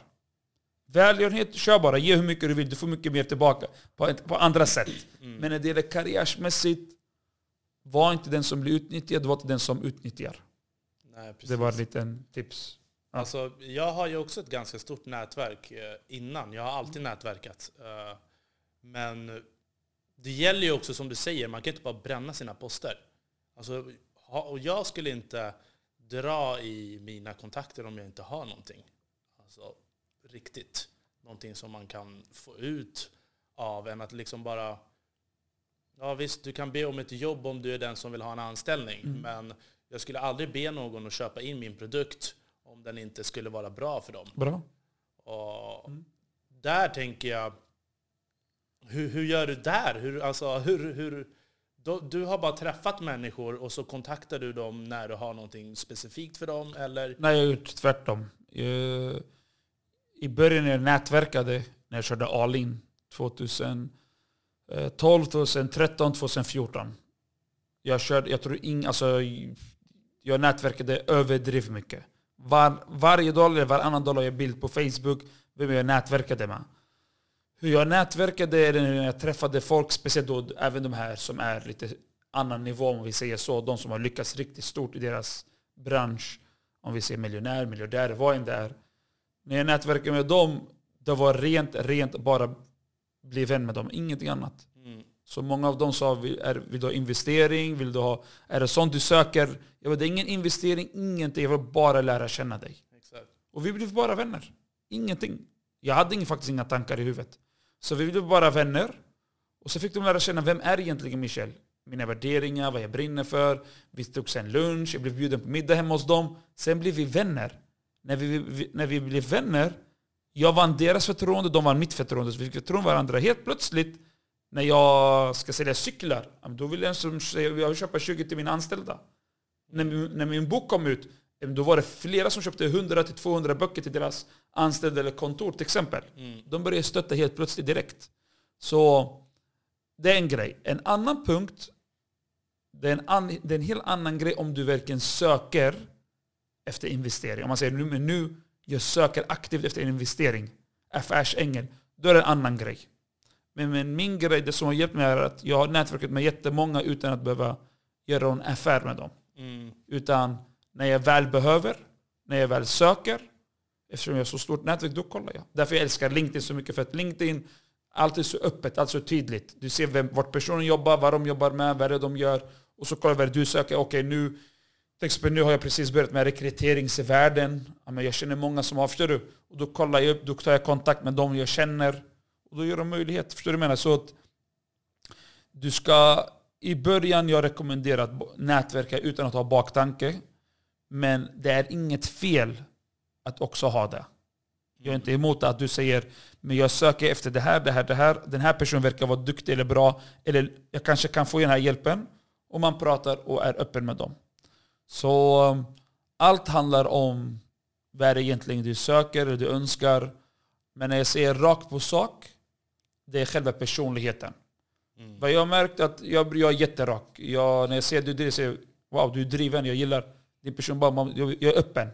Välgörenhet, kör bara. Ge hur mycket du vill. Du får mycket mer tillbaka på, på andra sätt. Mm. Men när det gäller karriärsmässigt, var inte den som blir utnyttjad, var inte den som utnyttjar. Nej. Det var en liten tips. Alltså, jag har ju också ett ganska stort nätverk eh, innan. Jag har alltid nätverkat. Eh, Men det gäller ju också som du säger, man kan inte bara bränna sina poster. Alltså, och jag skulle inte dra i mina kontakter om jag inte har någonting. Alltså riktigt. Någonting som man kan få ut av än att liksom bara... Ja visst, du kan be om ett jobb om du är den som vill ha en anställning. Mm. Men jag skulle aldrig be någon att köpa in min produkt om den inte skulle vara bra för dem. Bra. Och Mm. där tänker jag, hur, hur gör du där? Hur, alltså, hur, hur då, du har bara träffat människor och så kontaktar du dem när du har någonting specifikt för dem? Eller? Nej, jag har gjort tvärtom. Jag, I början när jag nätverkade, när jag körde all-in 2012, 2013, 2014. Jag, körde, jag tror ing, alltså, jag nätverkade överdrivet mycket. Var, varje dag eller varannan dag la jag bild på Facebook vem jag nätverkade med. Hur jag nätverkade eller hur jag träffade folk, speciellt då även de här som är lite annan nivå om vi säger så. De som har lyckats riktigt stort i deras bransch. Om vi säger miljonär, miljardär, vad än det är. När jag nätverkade med dem, det var rent, rent bara bli vän med dem, ingenting annat. Så många av dem sa, är, vill du ha investering? Vill du ha, är det sånt du söker? Jag bara, det är ingen investering, ingenting. Jag vill bara lära känna dig. Exakt. Och vi blev bara vänner. Ingenting. Jag hade faktiskt inga tankar i huvudet. Så vi blev bara vänner. Och så fick de lära känna, vem är egentligen Michel? Mina värderingar, vad jag brinner för. Vi tog sen lunch, jag blev bjuden på middag hemma hos dem. Sen blev vi vänner. När vi, vi när vi blev vänner, jag vann deras förtroende, de vann mitt förtroende. Så vi fick förtroende varandra. Helt plötsligt, när jag ska sälja cyklar, då vill jag, som, jag vill köpa 20 till mina anställda. När, när min bok kom ut, då var det flera som köpte 100-200 böcker till deras anställda eller kontor till exempel. Mm. De började stötta helt plötsligt direkt. Så det är en grej. En annan punkt, det är en, an, det är en helt annan grej om du verkligen söker efter investering. Om man säger nu, men nu jag söker aktivt efter en investering, affärsängel, då är det en annan grej. Men, men min grej, det som har hjälpt mig är att jag har nätverkat med jättemånga utan att behöva göra en affär med dem. Mm. Utan när jag väl behöver, när jag väl söker, eftersom jag har så stort nätverk, då kollar jag. Därför jag älskar LinkedIn så mycket, för att LinkedIn allt är så öppet, allt så tydligt. Du ser vem, vart personen jobbar, vad de jobbar med, vad det är de gör. Och så kollar du vad du söker. Okej, nu, till exempel, nu har jag precis börjat med rekryteringsvärlden. Jag känner många som har, förstår du? Och då kollar jag upp, då tar jag kontakt med dem jag känner. Och då ger de möjlighet. Förstår du vad jag menar? Så att du ska, i början jag rekommenderar att nätverka utan att ha baktanke. Men det är inget fel att också ha det. Jag är inte emot att du säger men jag söker efter det här, det här, det här. Den här personen verkar vara duktig eller bra. Eller jag kanske kan få den här hjälpen. Och man pratar och är öppen med dem. Så um, allt handlar om vad det egentligen du söker eller du önskar. Men när jag säger rakt på sak, det är själva personligheten. Mm. Vad jag har märkt att jag, jag är jätterak. Jag, när jag ser att du säger wow, du är driven, jag gillar din person. Bara, jag, jag är öppen.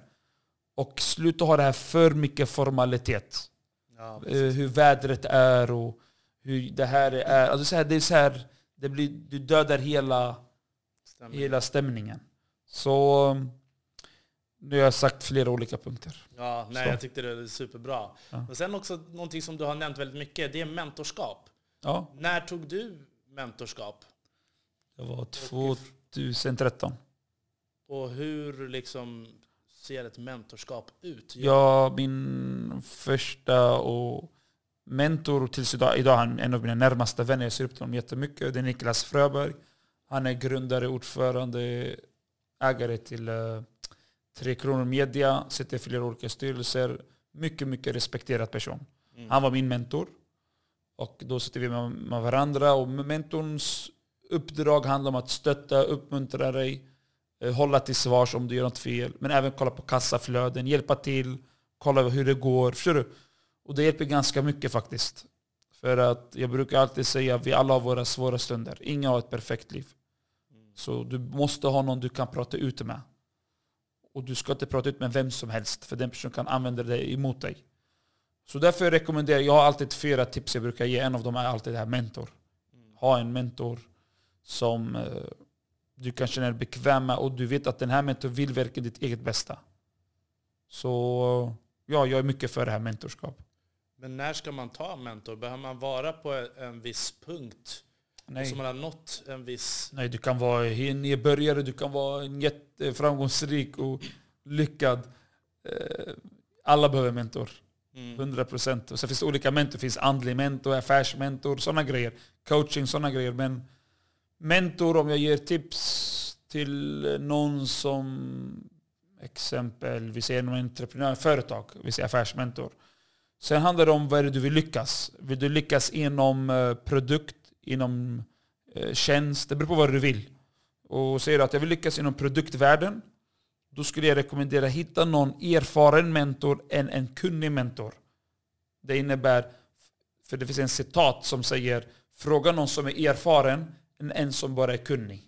Och sluta ha det här för mycket formalitet. Ja, eh, hur vädret är och hur det här är. Alltså så här, det är så här, det blir, du dödar hela, Stämning. hela stämningen. Så nu har jag sagt flera olika punkter. Ja, nej, jag tyckte det var superbra. Ja. Men sen också någonting som du har nämnt väldigt mycket, det är mentorskap. Ja. När tog du mentorskap? Det var 2013. Och hur liksom ser ett mentorskap ut? Ja, min första och mentor tills idag, idag är han en av mina närmaste vänner. Jag ser upp till honom jättemycket. Det är Niklas Fröberg. Han är grundare, ordförande, ägare till uh, Tre Kronor Media, sitter i flera olika styrelser. Mycket, mycket respekterad person. Mm. Han var min mentor. Och då sitter vi med, med varandra och mentorns uppdrag handlar om att stötta, uppmuntra dig, Eh, hålla till svars om du gör något fel. Men även kolla på kassaflöden, hjälpa till, kolla hur det går. Förstår du? Och det hjälper ganska mycket faktiskt. För att jag brukar alltid säga att vi alla har våra svåra stunder. Ingen har ett perfekt liv. Så du måste ha någon du kan prata ut med. Och du ska inte prata ut med vem som helst, för den personen kan använda det emot dig. Så därför rekommenderar jag, jag har alltid fyra tips jag brukar ge. En av dem är alltid det här mentor. Ha en mentor som eh, du kan känna dig bekväm med och du vet att den här mentorn vill verkligen ditt eget bästa. Så ja, jag är mycket för det här mentorskap. Men när ska man ta mentor? Behöver man vara på en viss punkt? Nej. Som man har nått en viss... Nej, du kan vara en nybörjare, du kan vara en jätteframgångsrik och lyckad. Eh, alla behöver mentor. Mm. 100 procent. Sen finns det olika mentor. Det finns andlig mentor, affärsmentor, sådana grejer. Coaching, sådana grejer. Men mentor, om jag ger tips till någon som exempel, vi säger någon entreprenör, företag, vi säger affärsmentor. Sen handlar det om vad är det du vill lyckas. Vill du lyckas inom eh, produkt, inom eh, tjänst. Det beror på vad du vill. Och säger du att jag vill lyckas inom produktvärlden, då skulle jag rekommendera att hitta någon erfaren mentor än en kunnig mentor. Det innebär, för det finns en citat som säger fråga någon som är erfaren än en som bara är kunnig.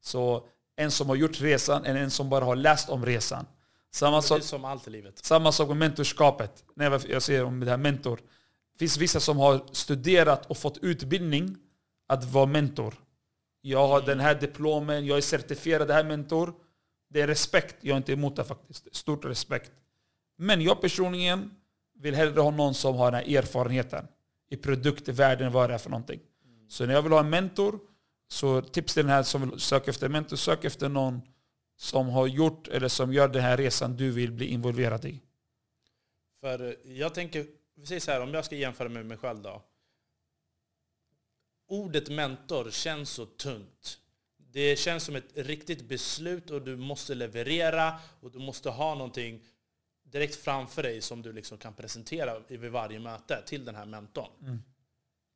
Så en som har gjort resan än en som bara har läst om resan. Samma sak, som allt i livet. Samma sak med mentorskapet. När jag säger om det här mentor. Det finns vissa som har studerat och fått utbildning att vara mentor. Jag har den här diplomen, jag är certifierad här mentor. Det är respekt, jag är inte emot det faktiskt. Stort respekt. Men jag personligen vill hellre ha någon som har den här erfarenheten i produktvärlden, vad det är för någonting. Så när jag vill ha en mentor, så tips till den här som vill söka efter en mentor, sök efter någon som har gjort eller som gör den här resan du vill bli involverad i. För jag tänker, vi säger så här, om jag ska jämföra med mig själv då. Ordet mentor känns så tungt. Det känns som ett riktigt beslut och du måste leverera och du måste ha någonting direkt framför dig som du liksom kan presentera vid varje möte till den här mentorn. Mm.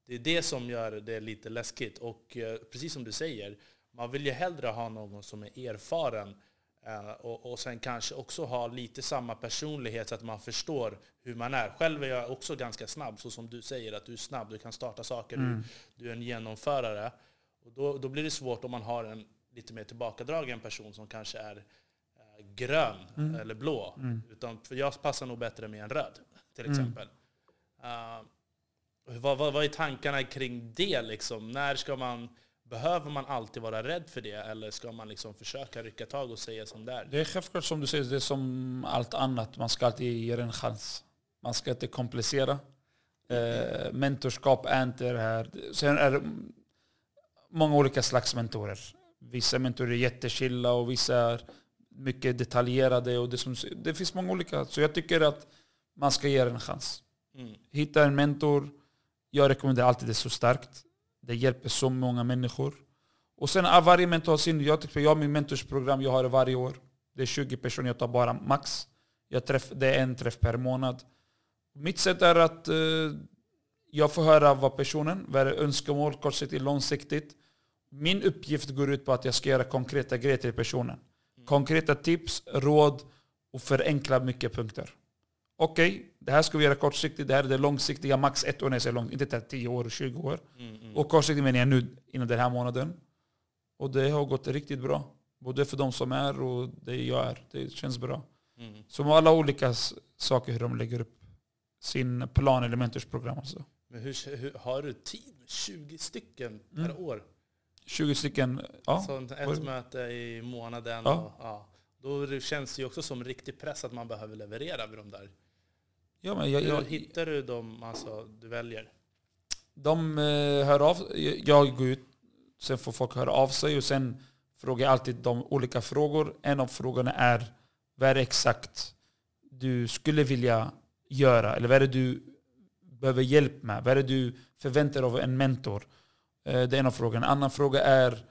Det är det som gör det lite läskigt. Och eh, precis som du säger, man vill ju hellre ha någon som är erfaren och, och sen kanske också ha lite samma personlighet så att man förstår hur man är. Själv är jag också ganska snabb, så som du säger, att du är snabb, du kan starta saker, mm. du, du, är en genomförare. Och då, då blir det svårt om man har en lite mer tillbakadragen person som kanske är eh, grön mm. eller blå. Mm. Utan, för jag passar nog bättre med en röd, till mm. exempel. Uh, vad, vad, vad är tankarna kring det? Liksom? När ska man Behöver man alltid vara rädd för det eller ska man liksom försöka rycka tag och säga som det är? Det är självklart som du säger, det är som allt annat. Man ska alltid ge det en chans. Man ska inte komplicera. Eh, mentorskap är inte det här. Sen är det många olika slags mentorer. Vissa mentorer är jättechilla och vissa är mycket detaljerade. Och det, som, det finns många olika. Så jag tycker att man ska ge det en chans. Mm. Hitta en mentor. Jag rekommenderar alltid det så starkt. Det hjälper så många människor. Och sen är varje mentor sin. Jag, tycker, jag har min mentorsprogram, jag har det varje år. Det är 20 personer, jag tar bara max. Jag träff, det är en träff per månad. Mitt sätt är att eh, jag får höra vad personen, vad är önskemål, kortsiktigt, långsiktigt. Min uppgift går ut på att jag ska göra konkreta grejer till personen. Konkreta tips, råd och förenkla mycket punkter okej, okay, det här ska vi göra kortsiktigt, det här är det långsiktiga, max ett år när jag säger långt, inte 10 år, 20 år. Mm, mm. Och kortsiktigt menar jag nu, inom den här månaden. Och det har gått riktigt bra. Både för de som är och det jag är. Det känns bra. Mm. Så med alla olika saker hur de lägger upp sin plan eller mentorsprogram. Alltså. Men hur, hur, har du tid med 20 stycken per mm. år? 20 stycken, ja. Så ett möte i månaden. Ja. Och, ja. Då känns det ju också som riktig press att man behöver leverera vid de där Ja, men jag, jag, hittar du dem alltså, du väljer? De eh, hör av Jag går ut, sen får folk höra av sig och sen frågar jag alltid de olika frågor. En av frågorna är vad är det exakt du skulle vilja göra? Eller vad är det du behöver hjälp med? Vad är det du förväntar dig av en mentor? Eh, det är en av frågorna. En annan fråga är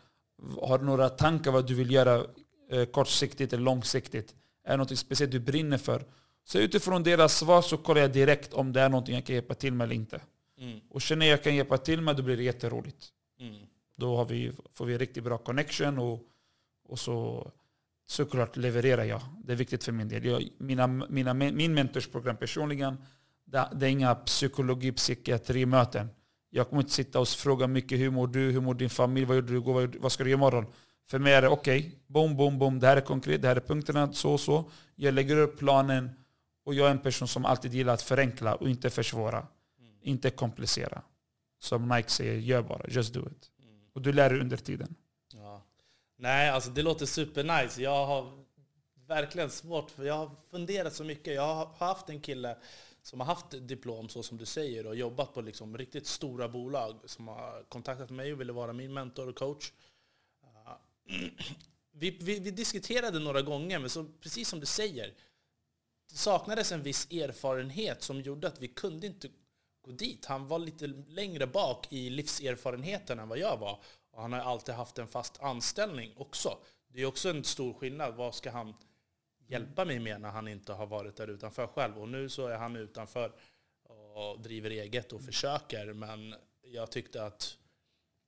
har du några tankar vad du vill göra eh, kortsiktigt eller långsiktigt? Är det något speciellt du brinner för? Så utifrån deras svar så kollar jag direkt om det är någonting jag kan hjälpa till med eller inte. Mm. Och känner jag kan hjälpa till med, då blir det jätteroligt. Mm. Då vi, får vi riktigt bra connection och, och så såklart levererar jag. Det är viktigt för min del. Jag, mina, mina, min mentorsprogram personligen, det, det är inga psykologi, psykiatrimöten. Jag kommer inte sitta och fråga mycket hur mår du, hur mår din familj, vad gjorde du igår, vad, vad ska du göra imorgon? För mig är det okej, okay, bom, bom, bom, det här är konkret, det här är punkterna, så och så. Jag lägger upp planen och jag är en person som alltid gillar att förenkla och inte försvåra. Mm. Inte komplicera. Som Nike säger, gör bara. Just do it. Mm. Och du lär dig under tiden. Ja. Nej, alltså det låter supernice. Jag har verkligen svårt, för jag har funderat så mycket. Jag har haft en kille som har haft diplom, så som du säger, och jobbat på liksom riktigt stora bolag som har kontaktat mig och ville vara min mentor och coach. Vi, vi, vi diskuterade några gånger, men så, precis som du säger, det saknades en viss erfarenhet som gjorde att vi kunde inte gå dit. Han var lite längre bak i livserfarenheten än vad jag var. Och han har alltid haft en fast anställning också. Det är också en stor skillnad. Vad ska han hjälpa mig med när han inte har varit där utanför själv? Och nu så är han utanför och driver eget och försöker. Men jag tyckte att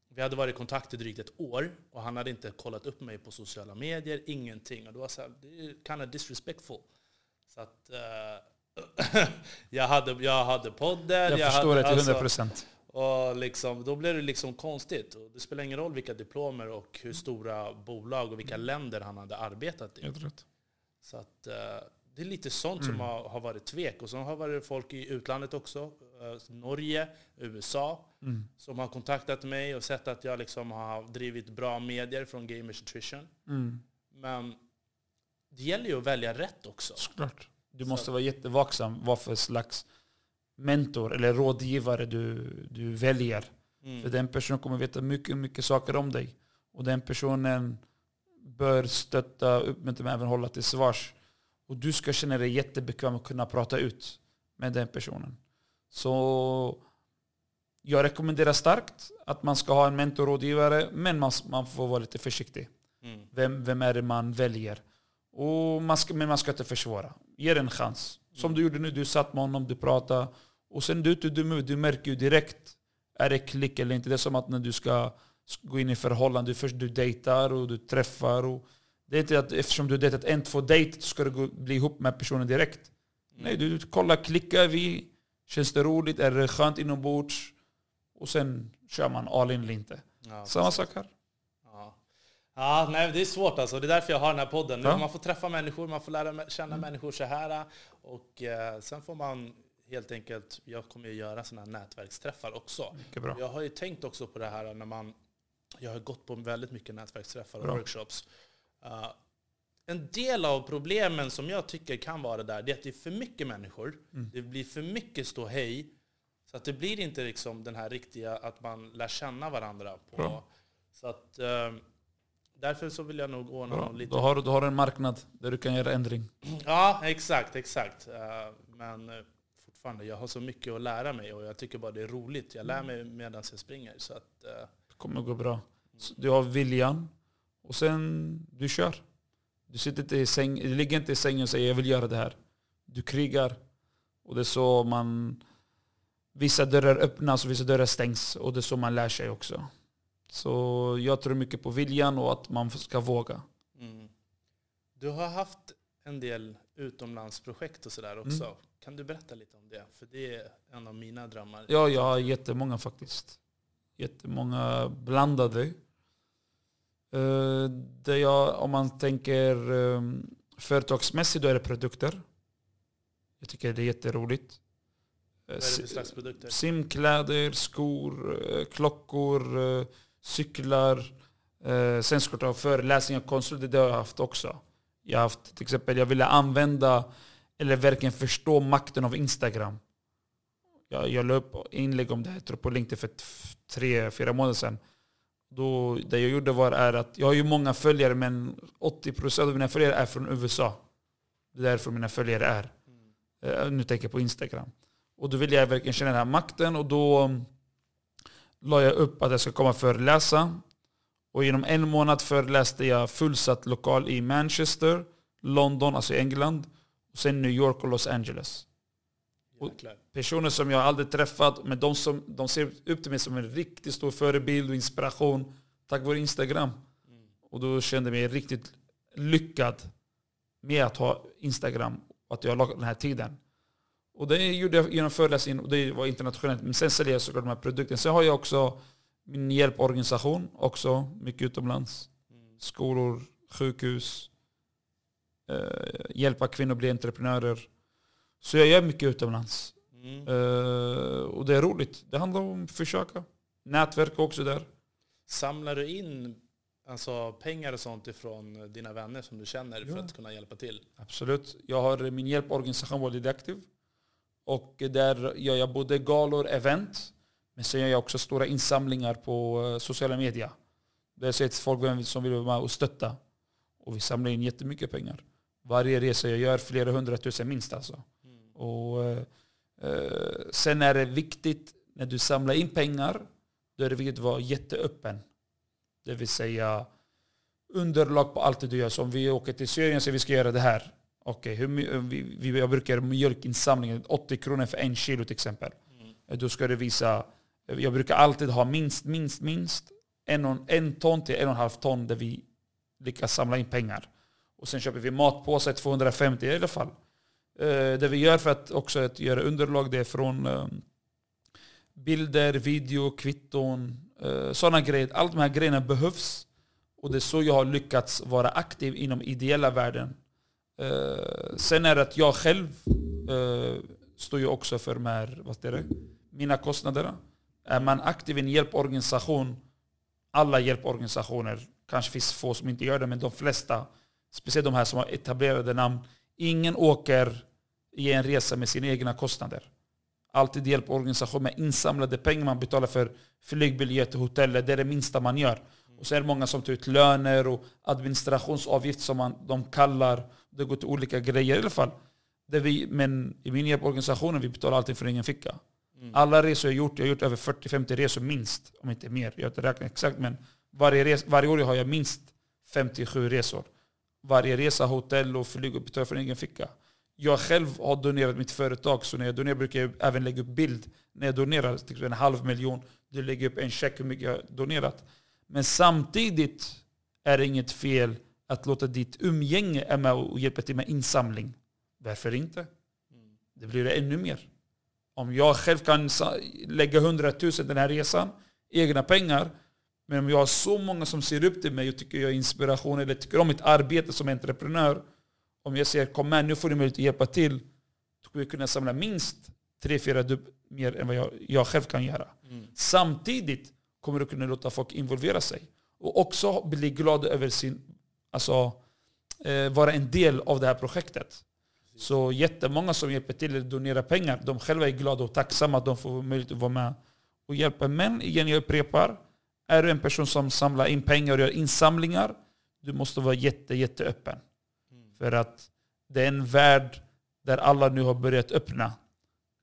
vi hade varit i kontakt i drygt ett år och han hade inte kollat upp mig på sociala medier, ingenting. Och det var så här, det kind of disrespectful. Så att, uh, jag, hade, jag hade podden. Jag, jag förstår hade, det till 100 procent. Alltså, och liksom, då blev det liksom konstigt. Och det spelar ingen roll vilka diplomer och hur stora bolag och vilka länder han hade arbetat i. Så att, uh, det är lite sånt mm. som har, har, varit tvek. Och så har varit folk i utlandet också. Uh, Norge, USA. Mm. Som har kontaktat mig och sett att jag liksom har drivit bra medier från Gamers Nutrition. Mm. Men det gäller ju att välja rätt också. Såklart. Du måste så. vara jättevaksam vad för slags mentor eller rådgivare du, du väljer. Mm. För den personen kommer veta mycket, mycket saker om dig. Och den personen bör stötta, upp men även hålla till svars. Och du ska känna dig jättebekväm att kunna prata ut med den personen. Så jag rekommenderar starkt att man ska ha en mentorrådgivare, men man, man får vara lite försiktig. Mm. Vem, vem är det man väljer? Och man ska, men man ska inte försvåra. Ge en chans. Som du gjorde nu, du satt med honom, du pratade. Och sen du, du, du, du märker ju direkt, är det klick eller inte? Det är som att när du ska gå in i förhållande, först du dejtar och du träffar. Och det är inte att eftersom du dejtat en, två dejt ska du bli ihop med personen direkt. Mm. Nej, du kollar, klickar vi? Känns det roligt? Är det skönt inombords? Och sen kör man all in eller inte. Ja, Samma sak här. Ja. nej, det är svårt alltså. Det är därför jag har den här podden. Ja. Man får träffa människor, man får lära känna människor så här. Och eh, sen får man helt enkelt, jag kommer ju göra sådana här nätverksträffar också. Jag har ju tänkt också på det här när man, jag har gått på väldigt mycket nätverksträffar och bra. workshops. Uh, en del av problemen som jag tycker kan vara där, det är att det är för mycket människor. Mm. Det blir för mycket ståhej. Så att det blir inte liksom den här riktiga, att man lär känna varandra. På. Så att, uh, därför så vill jag nog ordna Bra. lite... Då har, då har du en marknad där du kan göra ändring. Ja, exakt. exakt. Uh, men fortfarande, jag har så mycket att lära mig och jag tycker bara det är roligt. Jag lär mig medan jag springer. Så att, det kommer gå bra. du har viljan och sen du kör. Du, sitter inte i säng, du ligger inte i sängen och säger jag vill göra det här. Du krigar. Och det är så man... Vissa dörrar öppnas och vissa dörrar stängs. Och det är så man lär sig också. Så jag tror mycket på viljan och att man ska våga. Mm. Du har haft en del utomlandsprojekt och sådär också. Mm. Kan du berätta lite om det? För det är en av mina drömmar. Ja, jag har jättemånga faktiskt. Jättemånga blandade. Uh, det jag, om man tänker um, företagsmässigt, då är det produkter. Jag tycker det är jätteroligt. Vad är det för slags produkter? Simkläder, skor, uh, klockor, cyklar. sen ska jag ha föreläsningar, konsulter, det har jag haft också. Jag har haft till exempel, jag ville använda eller verkligen förstå makten av Instagram. Jag, jag la upp inlägg om det här tror på LinkedIn för tre, fyra månader sedan. Då, det jag gjorde var är att jag har ju många följare men 80% av mina följare är från USA. Det är därför mina följare är. Mm. Nu tänker jag på Instagram. Och då ville jag verkligen känna den här makten och då la jag upp att jag ska komma och föreläsa. Och inom en månad föreläste jag fullsatt lokal i Manchester, London, alltså England, och sen New York och Los Angeles. Och personer som jag aldrig träffat, men de, som, de ser upp till mig som en riktigt stor förebild och inspiration tack vare Instagram. Mm. Och då kände jag mig riktigt lyckad med att ha Instagram och att jag har den här tiden. Och det gjorde jag genom föreläsningen och det var internationellt. Men sen säljer jag såklart de här produkterna. Sen har jag också min hjälporganisation, också mycket utomlands. Mm. Skolor, sjukhus, eh, hjälpa kvinnor att bli entreprenörer. Så jag gör mycket utomlands. Mm. Eh, och det är roligt. Det handlar om att försöka. Nätverk också där. Samlar du in alltså, pengar och sånt ifrån dina vänner som du känner ja. för att kunna hjälpa till? Absolut. Jag har min hjälporganisation World Active. Och där gör jag både galor, event, men sen gör jag också stora insamlingar på eh, sociala medier. Där jag säger till folk som vill vara med och stötta. Och vi samlar in jättemycket pengar. Varje resa jag gör flera hundratusen minst alltså. Mm. Och, eh, sen är det viktigt när du samlar in pengar, då är det viktigt att vara jätteöppen. Det vill säga underlag på allt det du gör. Så om vi åker till Syrien och säger vi ska göra det här. Okej, okay, vi, vi, jag brukar mjölkinsamlingen, 80 kronor för en kilo till exempel. Mm. Då ska du visa, jag brukar alltid ha minst, minst, minst en, och, en ton till en och en halv ton där vi lyckas samla in pengar. Och sen köper vi matpåsar 250 i alla fall. Eh, det vi gör för att också att göra underlag det är från eh, bilder, video, kvitton, eh, sådana grejer. Allt de här grejerna behövs. Och det är så jag har lyckats vara aktiv inom ideella världen. Eh, sen är det att jag själv eh, står ju också för de här, vad är det, mina kostnader. Är man aktiv i en hjälporganisation, alla hjälporganisationer, kanske finns få som inte gör det, men de flesta, speciellt de här som har etablerade namn, ingen åker i en resa med sina egna kostnader. Alltid hjälporganisation med insamlade pengar man betalar för flygbiljetter, hoteller, det är det minsta man gör. Och så är det många som tar ut löner och administrationsavgift som man, de kallar. Det går till olika grejer i alla fall. Vi, men i min hjälporganisation vi betalar allting för ingen ficka. Mm. Alla resor jag gjort, jag har gjort över 40-50 resor minst, om inte mer. Jag har inte räknat exakt, men varje, res, varje år har jag minst 57 resor. Varje resa, hotell och flyg betalar för egen ficka. Jag själv har donerat mitt företag, så när jag donerar brukar jag även lägga upp bild. När jag donerar till en halv miljon, då lägger jag upp en check hur mycket jag har donerat. Men samtidigt är det inget fel att låta ditt umgänge är med och hjälpa till med insamling. Varför inte? Det blir det ännu mer. Om jag själv kan lägga 100 000 den här resan, egna pengar, men om jag har så många som ser upp till mig och tycker jag är inspiration eller tycker om mitt arbete som entreprenör. Om jag säger kom med, nu får du möjlighet att hjälpa till. Då kommer jag kunna samla minst 3-4 dubb mer än vad jag, jag själv kan göra. Mm. Samtidigt kommer du kunna låta folk involvera sig. Och också bli glad över sin, alltså, eh, vara en del av det här projektet. Så jättemånga som hjälper till att donera pengar, de själva är glada och tacksamma att de får möjlighet att vara med och hjälpa. Men igen, jag upprepar, är du en person som samlar in pengar och gör insamlingar, du måste vara jätte, jätte öppen. Mm. För att det är en värld där alla nu har börjat öppna.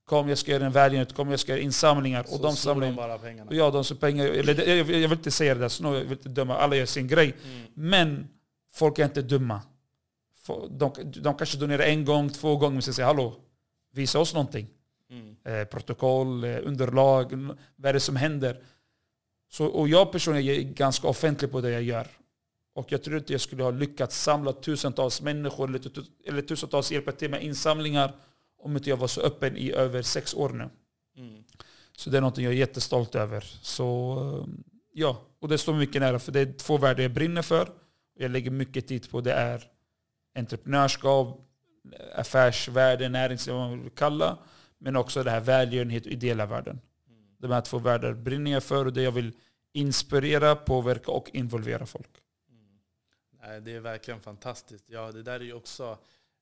Kom jag ska göra en välgörenhet, kom jag ska göra insamlingar. Så och de samlar in bara pengarna? Ja, de som pengar. Eller, jag, vill inte säga det, där, jag vill inte döma. Alla gör sin grej. Mm. Men folk är inte dumma. De, de kanske donerar en gång, två gånger, men säger hallå, visa oss någonting. Mm. Eh, protokoll, eh, underlag, vad är det som händer? Så, och jag personligen är ganska offentlig på det jag gör. Och jag tror inte jag skulle ha lyckats samla tusentals människor eller, eller tusentals hjälpa till med insamlingar om inte jag var så öppen i över sex år nu. Mm. Så det är något jag är jättestolt över. Så eh, ja, och det står mycket nära för det är två världar jag brinner för. Jag lägger mycket tid på det är entreprenörskap, affärsvärlden, näringsliv, vad man vill kalla. Men också det här välgörenhet och ideella världen. De här två världar brinner jag för och det jag vill inspirera, påverka och involvera folk. Mm. Det är verkligen fantastiskt. Ja, det där är ju också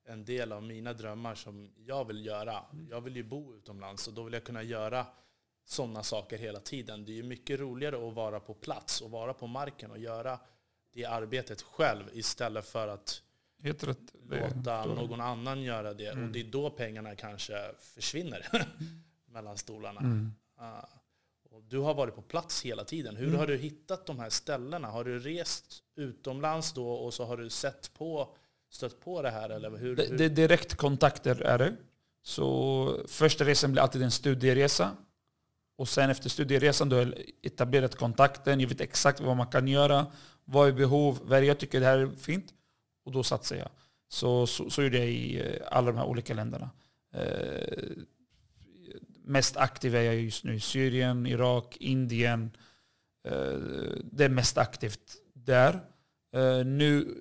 en del av mina drömmar som jag vill göra. Jag vill ju bo utomlands och då vill jag kunna göra sådana saker hela tiden. Det är ju mycket roligare att vara på plats och vara på marken och göra det arbetet själv istället för att låta någon annan göra det. Mm. Och det är då pengarna kanske försvinner mellan stolarna. Mm. Uh, du har varit på plats hela tiden. Hur mm. har du hittat de här ställena? Har du rest utomlands då och så har du sett på stött på det här? Eller hur, det, hur? det direktkontakter är det. Så första resan blir alltid en studieresa. Och sen efter studieresan du har jag etablerat kontakten, jag vet exakt vad man kan göra, vad är behov, vad jag tycker det här är fint. Och då satsar jag. Så, så, så gjorde jag i eh, alla de här olika länderna. Eh, mest aktiv är jag just nu i Syrien, Irak, Indien. Eh, det är mest aktivt där. Eh, nu,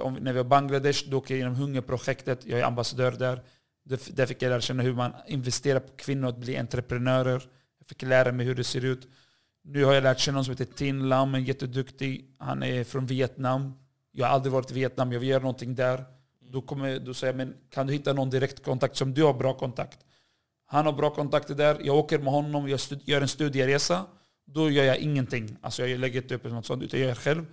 om, när vi har Bangladesh, då åker jag genom hungerprojektet. Jag är ambassadör där. Där fick jag lära känna hur man investerar på kvinnor att bli entreprenörer. Jag fick lära mig hur det ser ut. Nu har jag lärt känna någon som heter Tin Lam, en jätteduktig. Han är från Vietnam. Jag har aldrig varit i Vietnam, jag vill göra någonting där. Då, kommer, då säger jag, men kan du hitta någon direktkontakt som du har bra kontakt? Han har bra kontakter där. Jag åker med honom, jag gör en studieresa. Då gör jag ingenting. Alltså jag lägger inte upp något sånt, utan jag gör själv.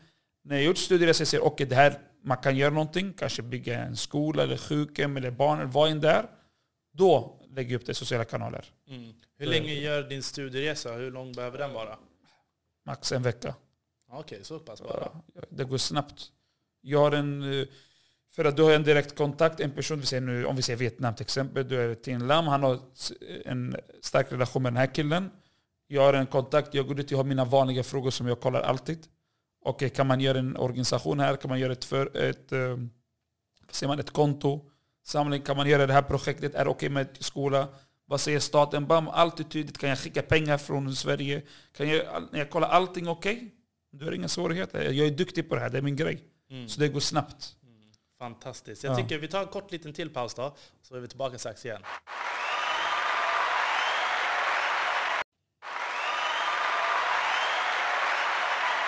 När jag gjort studieresa ser jag okay, det här, man kan göra någonting, kanske bygga en skola eller sjukhem eller barn, eller vad än där. Då lägger upp det i sociala kanaler. Mm. Hur länge gör din studieresa? Hur lång behöver den vara? Max en vecka. Okej, okay, så pass bara? Det går snabbt. Jag har en... Eh, för att du har en direkt kontakt, en person, vi säger nu, om vi säger Vietnam till exempel, du är Tin Lam, han har en stark relation med den här killen. Jag har en kontakt, jag går dit, jag har mina vanliga frågor som jag kollar alltid. Okej, kan man göra en organisation här? Kan man göra ett, för, ett, eh, säger man, ett konto? Samling, kan man göra det här projektet? Är det okej med skola? Vad säger staten? Bam, allt är tydligt. Kan jag skicka pengar från Sverige? Kan jag, när jag kollar allting okej? Okay? Du har inga svårigheter. Jag är duktig på det här, det är min grej. Mm. Så det går snabbt. Mm. Fantastiskt. Jag tycker vi tar en kort liten till paus då, så är vi tillbaka strax igen.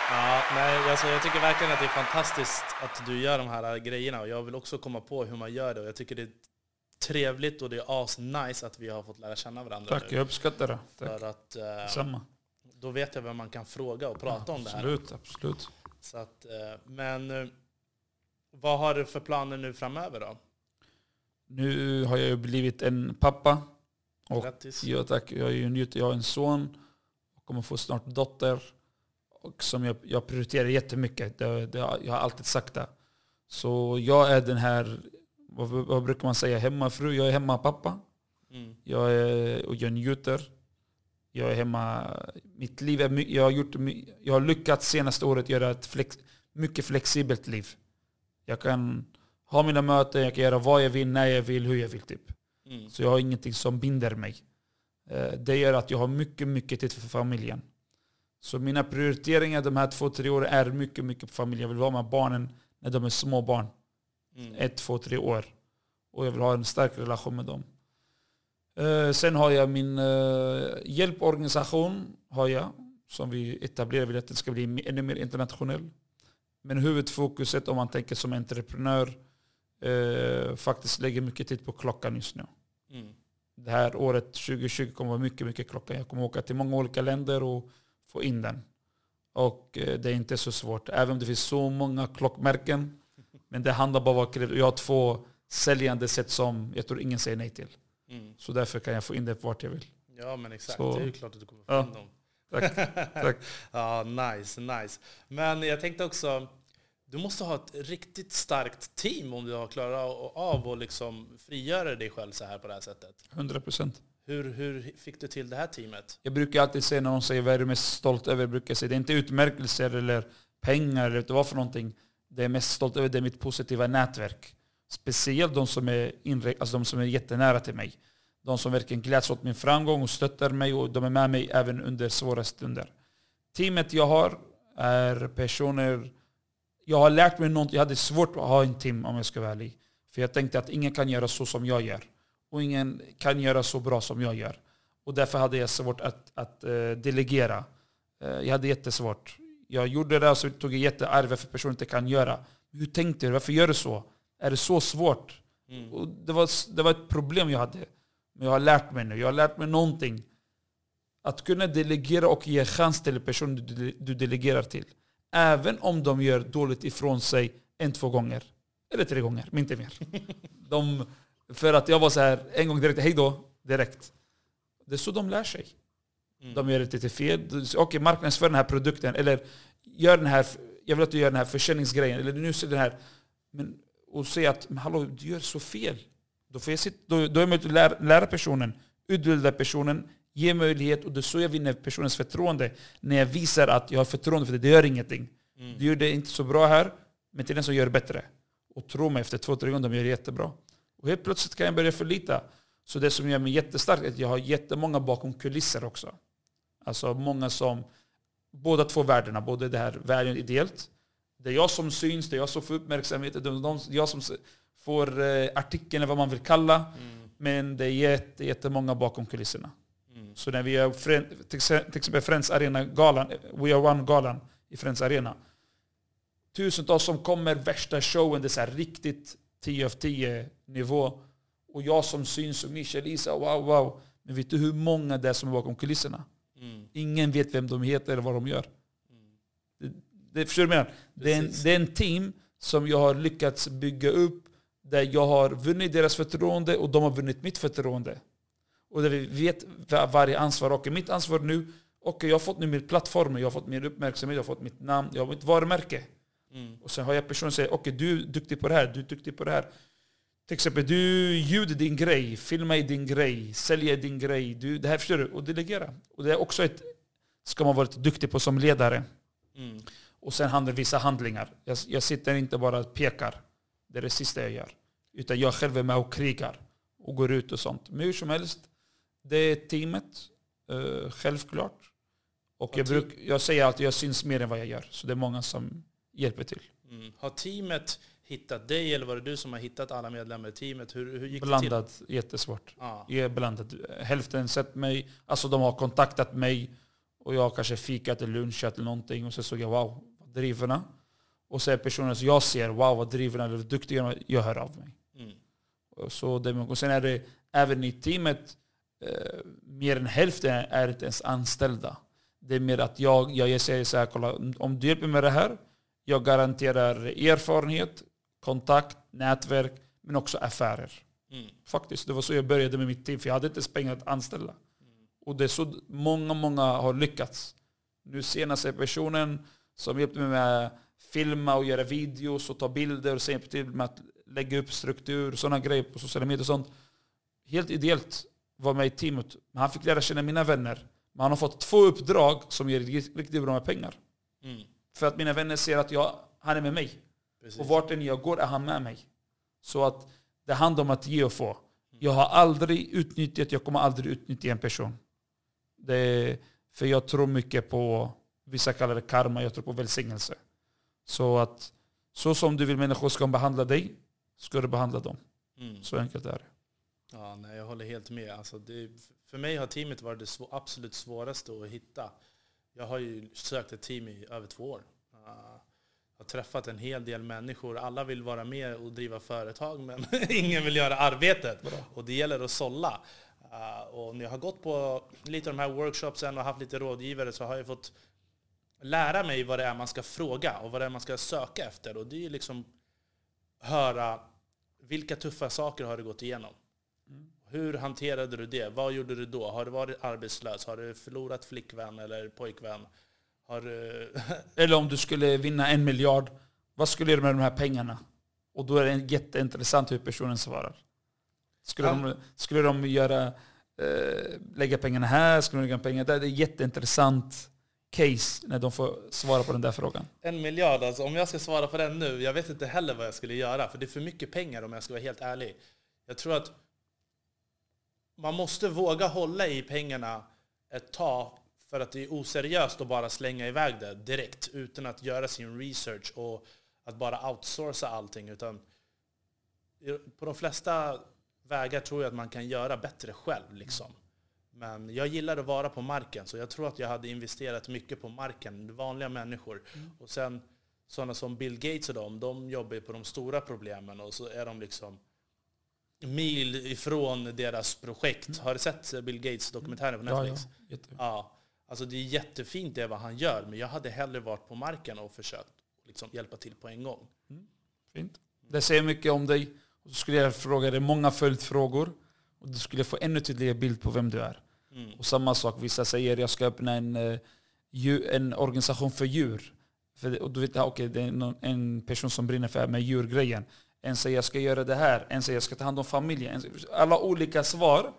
Ja, nej, alltså jag tycker verkligen att det är fantastiskt att du gör de här grejerna och jag vill också komma på hur man gör det. Och jag tycker det är trevligt och det är as-nice att vi har fått lära känna varandra Tack, nu. jag uppskattar det. Tack. För att, eh, Samma. Då vet jag vem man kan fråga och prata ja, om det här. Absolut, absolut. Så att, eh, men eh, vad har du för planer nu framöver då? Nu har jag ju blivit en pappa. Och Grattis. Ja, tack. Jag, är ju jag har en son och kommer få snart dotter. Och som jag, jag prioriterar jättemycket. Det, det, jag har alltid sagt det. Så jag är den här, vad, vad brukar man säga, hemmafru. Jag är hemmapappa. Mm. Jag, är, och jag njuter. Jag är hemma. Mitt liv är, jag, har gjort, jag har lyckats senaste året göra ett flex, mycket flexibelt liv. Jag kan ha mina möten, jag kan göra vad jag vill, när jag vill, hur jag vill. Typ. Mm. Så jag har ingenting som binder mig. Eh, det gör att jag har mycket, mycket tid för familjen. Så mina prioriteringar de här två, tre åren är mycket, mycket på familjen. Jag vill vara med barnen när de är små barn. Mm. Ett, två, tre år. Och jag vill ha en stark relation med dem. Eh, sen har jag min eh, hjälporganisation. Har jag, som vi etablerar. vill att den ska bli ännu mer internationell. Men huvudfokuset om man tänker som entreprenör eh, faktiskt lägger mycket tid på klockan just nu. Mm. Det här året 2020 kommer vara mycket, mycket klockan. Jag kommer åka till många olika länder och få in den. Och eh, det är inte så svårt. Även om det finns så många klockmärken. Men det handlar bara om att jag har två säljande sätt som jag tror ingen säger nej till. Mm. Så därför kan jag få in det vart jag vill. Ja men exakt, så, det är ju klart att du kommer få ja. in dem. Tack. Tack. ja, nice, nice. Men jag tänkte också, du måste ha ett riktigt starkt team om du har klarat av att liksom frigöra dig själv så här på det här sättet. 100 procent. Hur, hur fick du till det här teamet? Jag brukar alltid säga när någon säger vad är du mest stolt över? Jag brukar säga det är inte utmärkelser eller pengar eller vad för någonting. Det är mest stolt över det är mitt positiva nätverk. Speciellt de som är, inre, alltså de som är jättenära till mig. De som verkligen gläds åt min framgång och stöttar mig och de är med mig även under svåra stunder. Teamet jag har är personer... Jag har lärt mig något. Jag hade svårt att ha en team om jag ska vara ärlig. För jag tänkte att ingen kan göra så som jag gör. Och ingen kan göra så bra som jag gör. Och därför hade jag svårt att, att uh, delegera. Uh, jag hade jättesvårt. Jag gjorde det och så tog jag jättearv för personer inte kan göra. Hur tänkte du? Varför gör du så? Är det så svårt? Mm. Och det, var, det var ett problem jag hade. Men jag har lärt mig nu. Jag har lärt mig någonting. Att kunna delegera och ge chans till personer du, du delegerar till. Även om de gör dåligt ifrån sig en, två gånger. Eller tre gånger, men inte mer. De, för att jag var så här en gång direkt, hej då, direkt. Det är så de lär sig. Mm. De gör det lite fel. Okej, okay, marknadsför den här produkten. Eller gör den här, jag vill att du gör den här försäljningsgrejen. Eller nu ser den här. Men, och säga att hallå, du gör så fel. Då, får jag sitta, då, då är jag möjligt att lära, lära personen, utbilda personen, ge möjlighet. Och det är så jag vinner personens förtroende. När jag visar att jag har förtroende för det. Det gör ingenting. Mm. Du gör det inte så bra här, men till den som gör det bättre. Och tro mig, efter två, tre gånger, de gör det jättebra. Och helt plötsligt kan jag börja förlita. Så det som gör mig jättestark är att jag har jättemånga bakom kulisser också. Alltså många som, båda två värdena, både det här världen ideellt, det är jag som syns, det är jag som får uppmärksamhet, det är jag som får eh, artikeln, vad man vill kalla. Mm. Men det är jätte, jättemånga bakom kulisserna. Mm. Så när vi gör till exempel Friends Arena-galan, We Are One-galan i Friends Arena. Tusentals som kommer, värsta showen, det är så riktigt 10 av 10 nivå. Och jag som syns och Mischa Lisa, wow wow. Men vet du hur många det är som är bakom kulisserna? Mm. Ingen vet vem de heter eller vad de gör. Mm. Det, det, förstår du vad jag menar? Det är, en, det är en team som jag har lyckats bygga upp där jag har vunnit deras förtroende och de har vunnit mitt förtroende. Och där vi vet varje ansvar. Och mitt ansvar nu, och jag har fått nu min plattform, jag har fått min uppmärksamhet, jag har fått mitt namn, jag har mitt varumärke. Mm. Och sen har jag personer som säger okej okay, du är duktig på det här, du är duktig på det här. till exempel, du ljuder din grej, filmar i din grej, säljer din grej. Du, det här förstår du? Och delegera. Och det är också ett, ska man vara lite duktig på som ledare. Mm. Och sen handlar vissa handlingar. Jag, jag sitter inte bara och pekar. Det är det sista jag gör. Utan jag själv är med och krigar. Och går ut och sånt. Men hur som helst, det är teamet. Uh, självklart. Och jag, bruk, jag säger alltid att jag syns mer än vad jag gör. Så det är många som hjälper till. Mm. Har teamet hittat dig eller var det du som har hittat alla medlemmar i teamet? Hur, hur gick blandat, det till? jättesvårt. Ah. Jag är blandat. Hälften sett mig, alltså de har kontaktat mig och jag har kanske fikat eller lunchat eller någonting och så såg jag wow, vad driverna. Och så är personer som jag ser, wow vad driverna eller duktiga jag hör av mig. Mm. Så det, och sen är det även i teamet, eh, mer än hälften är inte ens anställda. Det är mer att jag, jag säger så här, kolla, om du hjälper mig med det här, jag garanterar erfarenhet, kontakt, nätverk, men också affärer. Mm. Faktiskt, det var så jag började med mitt team, för jag hade inte ens pengar att anställa. Och det är så många, många har lyckats. Nu senast är personen som hjälpte mig med att filma och göra videos och ta bilder och hjälpte till med att lägga upp struktur, sådana grejer på sociala medier och sånt. Helt ideellt var med i teamet. Men han fick lära känna mina vänner. Men han har fått två uppdrag som ger riktigt bra med pengar. Mm. För att mina vänner ser att jag, han är med mig. Precis. Och vart än jag går är han med mig. Så att det handlar om att ge och få. Jag har aldrig utnyttjat, jag kommer aldrig utnyttja en person. Det för jag tror mycket på, vissa kallar det karma, jag tror på välsignelse. Så att så som du vill människor ska behandla dig, ska du behandla dem. Mm. Så enkelt är det. Ja, nej, jag håller helt med. Alltså det, för mig har teamet varit det svå, absolut svåraste att hitta. Jag har ju sökt ett team i över två år. Uh, har träffat en hel del människor. Alla vill vara med och driva företag, men ingen vill göra arbetet. Bra. Och det gäller att sålla. Uh, och när jag har gått på lite av de här workshopsen och haft lite rådgivare så har jag fått lära mig vad det är man ska fråga och vad det är man ska söka efter. Och det är liksom höra vilka tuffa saker har du gått igenom? Hur hanterade du det? Vad gjorde du då? Har du varit arbetslös? Har du förlorat flickvän eller pojkvän? Har du... eller om du skulle vinna en miljard, vad skulle du göra med de här pengarna? Och då är det jätteintressant hur personen svarar. Skulle, ja. de, skulle de göra, eh, lägga pengarna här? Skulle de lägga pengarna där? Det är jätteintressant case när de får svara på den där frågan. En miljard, alltså om jag ska svara på den nu, jag vet inte heller vad jag skulle göra, för det är för mycket pengar om jag ska vara helt ärlig. Jag tror att man måste våga hålla i pengarna ett tag för att det är oseriöst att bara slänga iväg det direkt utan att göra sin research och att bara outsourca allting. Utan på de flesta vägar tror jag att man kan göra bättre själv. Liksom. Men jag gillar att vara på marken, så jag tror att jag hade investerat mycket på marken, vanliga människor. Mm. Och sen sådana som Bill Gates och dem, de jobbar ju på de stora problemen och så är de liksom mil ifrån deras projekt. Mm. Har du sett Bill Gates dokumentären på Netflix? Ja, ja. ja. Alltså det är jättefint det vad han gör, men jag hade hellre varit på marken och försökt liksom hjälpa till på en gång. Mm. Fint. Det säger mycket om dig. Och så skulle jag fråga dig många följdfrågor. Och du skulle få ännu tydligare bild på vem du är. Mm. Och samma sak, vissa säger jag ska öppna en, eh, en organisation för djur. För, och du vet, okay, det är en person som brinner för med djurgrejen. En säger jag ska göra det här, en säger jag ska ta hand om familjen. Alla olika svar.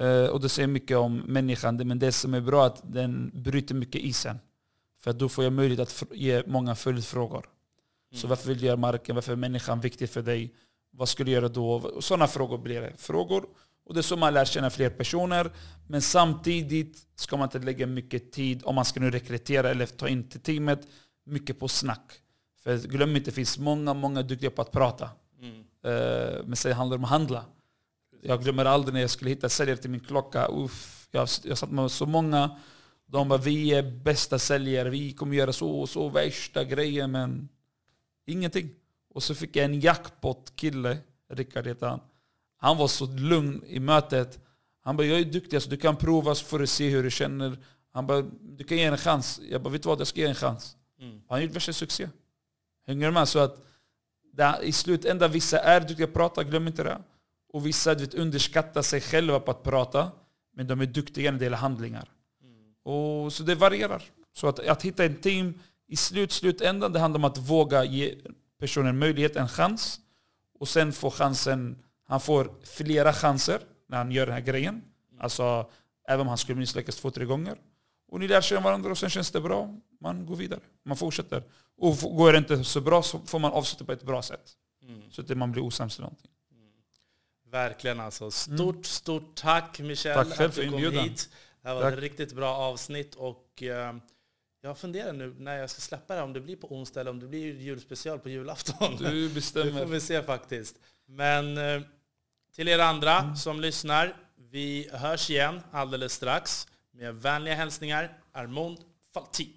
Uh, och det säger mycket om människan. Men det som är bra är att den bryter mycket isen. För då får jag möjlighet att ge många följdfrågor. Mm. Så varför vill du göra marken? Varför är människan viktig för dig? Vad skulle du göra då? Sådana frågor blir det. Frågor. Och det är så man lär känna fler personer. Men samtidigt ska man inte lägga mycket tid, om man ska nu rekrytera eller ta in till teamet, mycket på snack. För glöm inte, det finns många, många duktiga på att prata. Mm. Uh, men sen handlar det om att handla. Jag glömmer aldrig när jag skulle hitta säljare till min klocka. Uff, jag, jag satt med så många. De bara, vi är bästa säljare, vi kommer göra så och så, värsta grejen. Men ingenting. Och så fick jag en jackpot-kille, Rickard heter han. Han var så lugn i mötet. Han bara, jag är duktig, så du kan prova så får du se hur du känner. Han bara, du kan ge en chans. Jag bara, vet du vad, jag ska ge en chans. Mm. Han gjorde värsta succé. Hänger du med? Så att det, i slutändan, vissa är duktiga på att prata, glöm inte det. Och vissa vet, underskattar sig själva på att prata. Men de är duktiga när det gäller handlingar. Mm. Och, så det varierar. Så att, att hitta ett team, i slut, slutändan, det handlar om att våga ge personen möjlighet, en chans. och sen får chansen, han får flera chanser när han gör den här grejen. Alltså, även om han skulle misslyckas två, tre gånger. Och ni lär om varandra och sen känns det bra. Man går vidare. Man fortsätter. Och går det inte så bra så får man avsluta på ett bra sätt. Mm. Så att man blir osams eller någonting. Verkligen alltså. Stort, stort tack Michel Tack själv att du kom inbjudan. hit. Det här var Tack. ett riktigt bra avsnitt och eh, jag funderar nu när jag ska släppa det, om det blir på onsdag eller om det blir julspecial på julafton. Du Det bestämmer. får vi se faktiskt. Men eh, till er andra Mm. som lyssnar, vi hörs igen alldeles strax. Med vänliga hälsningar, Armond Falti.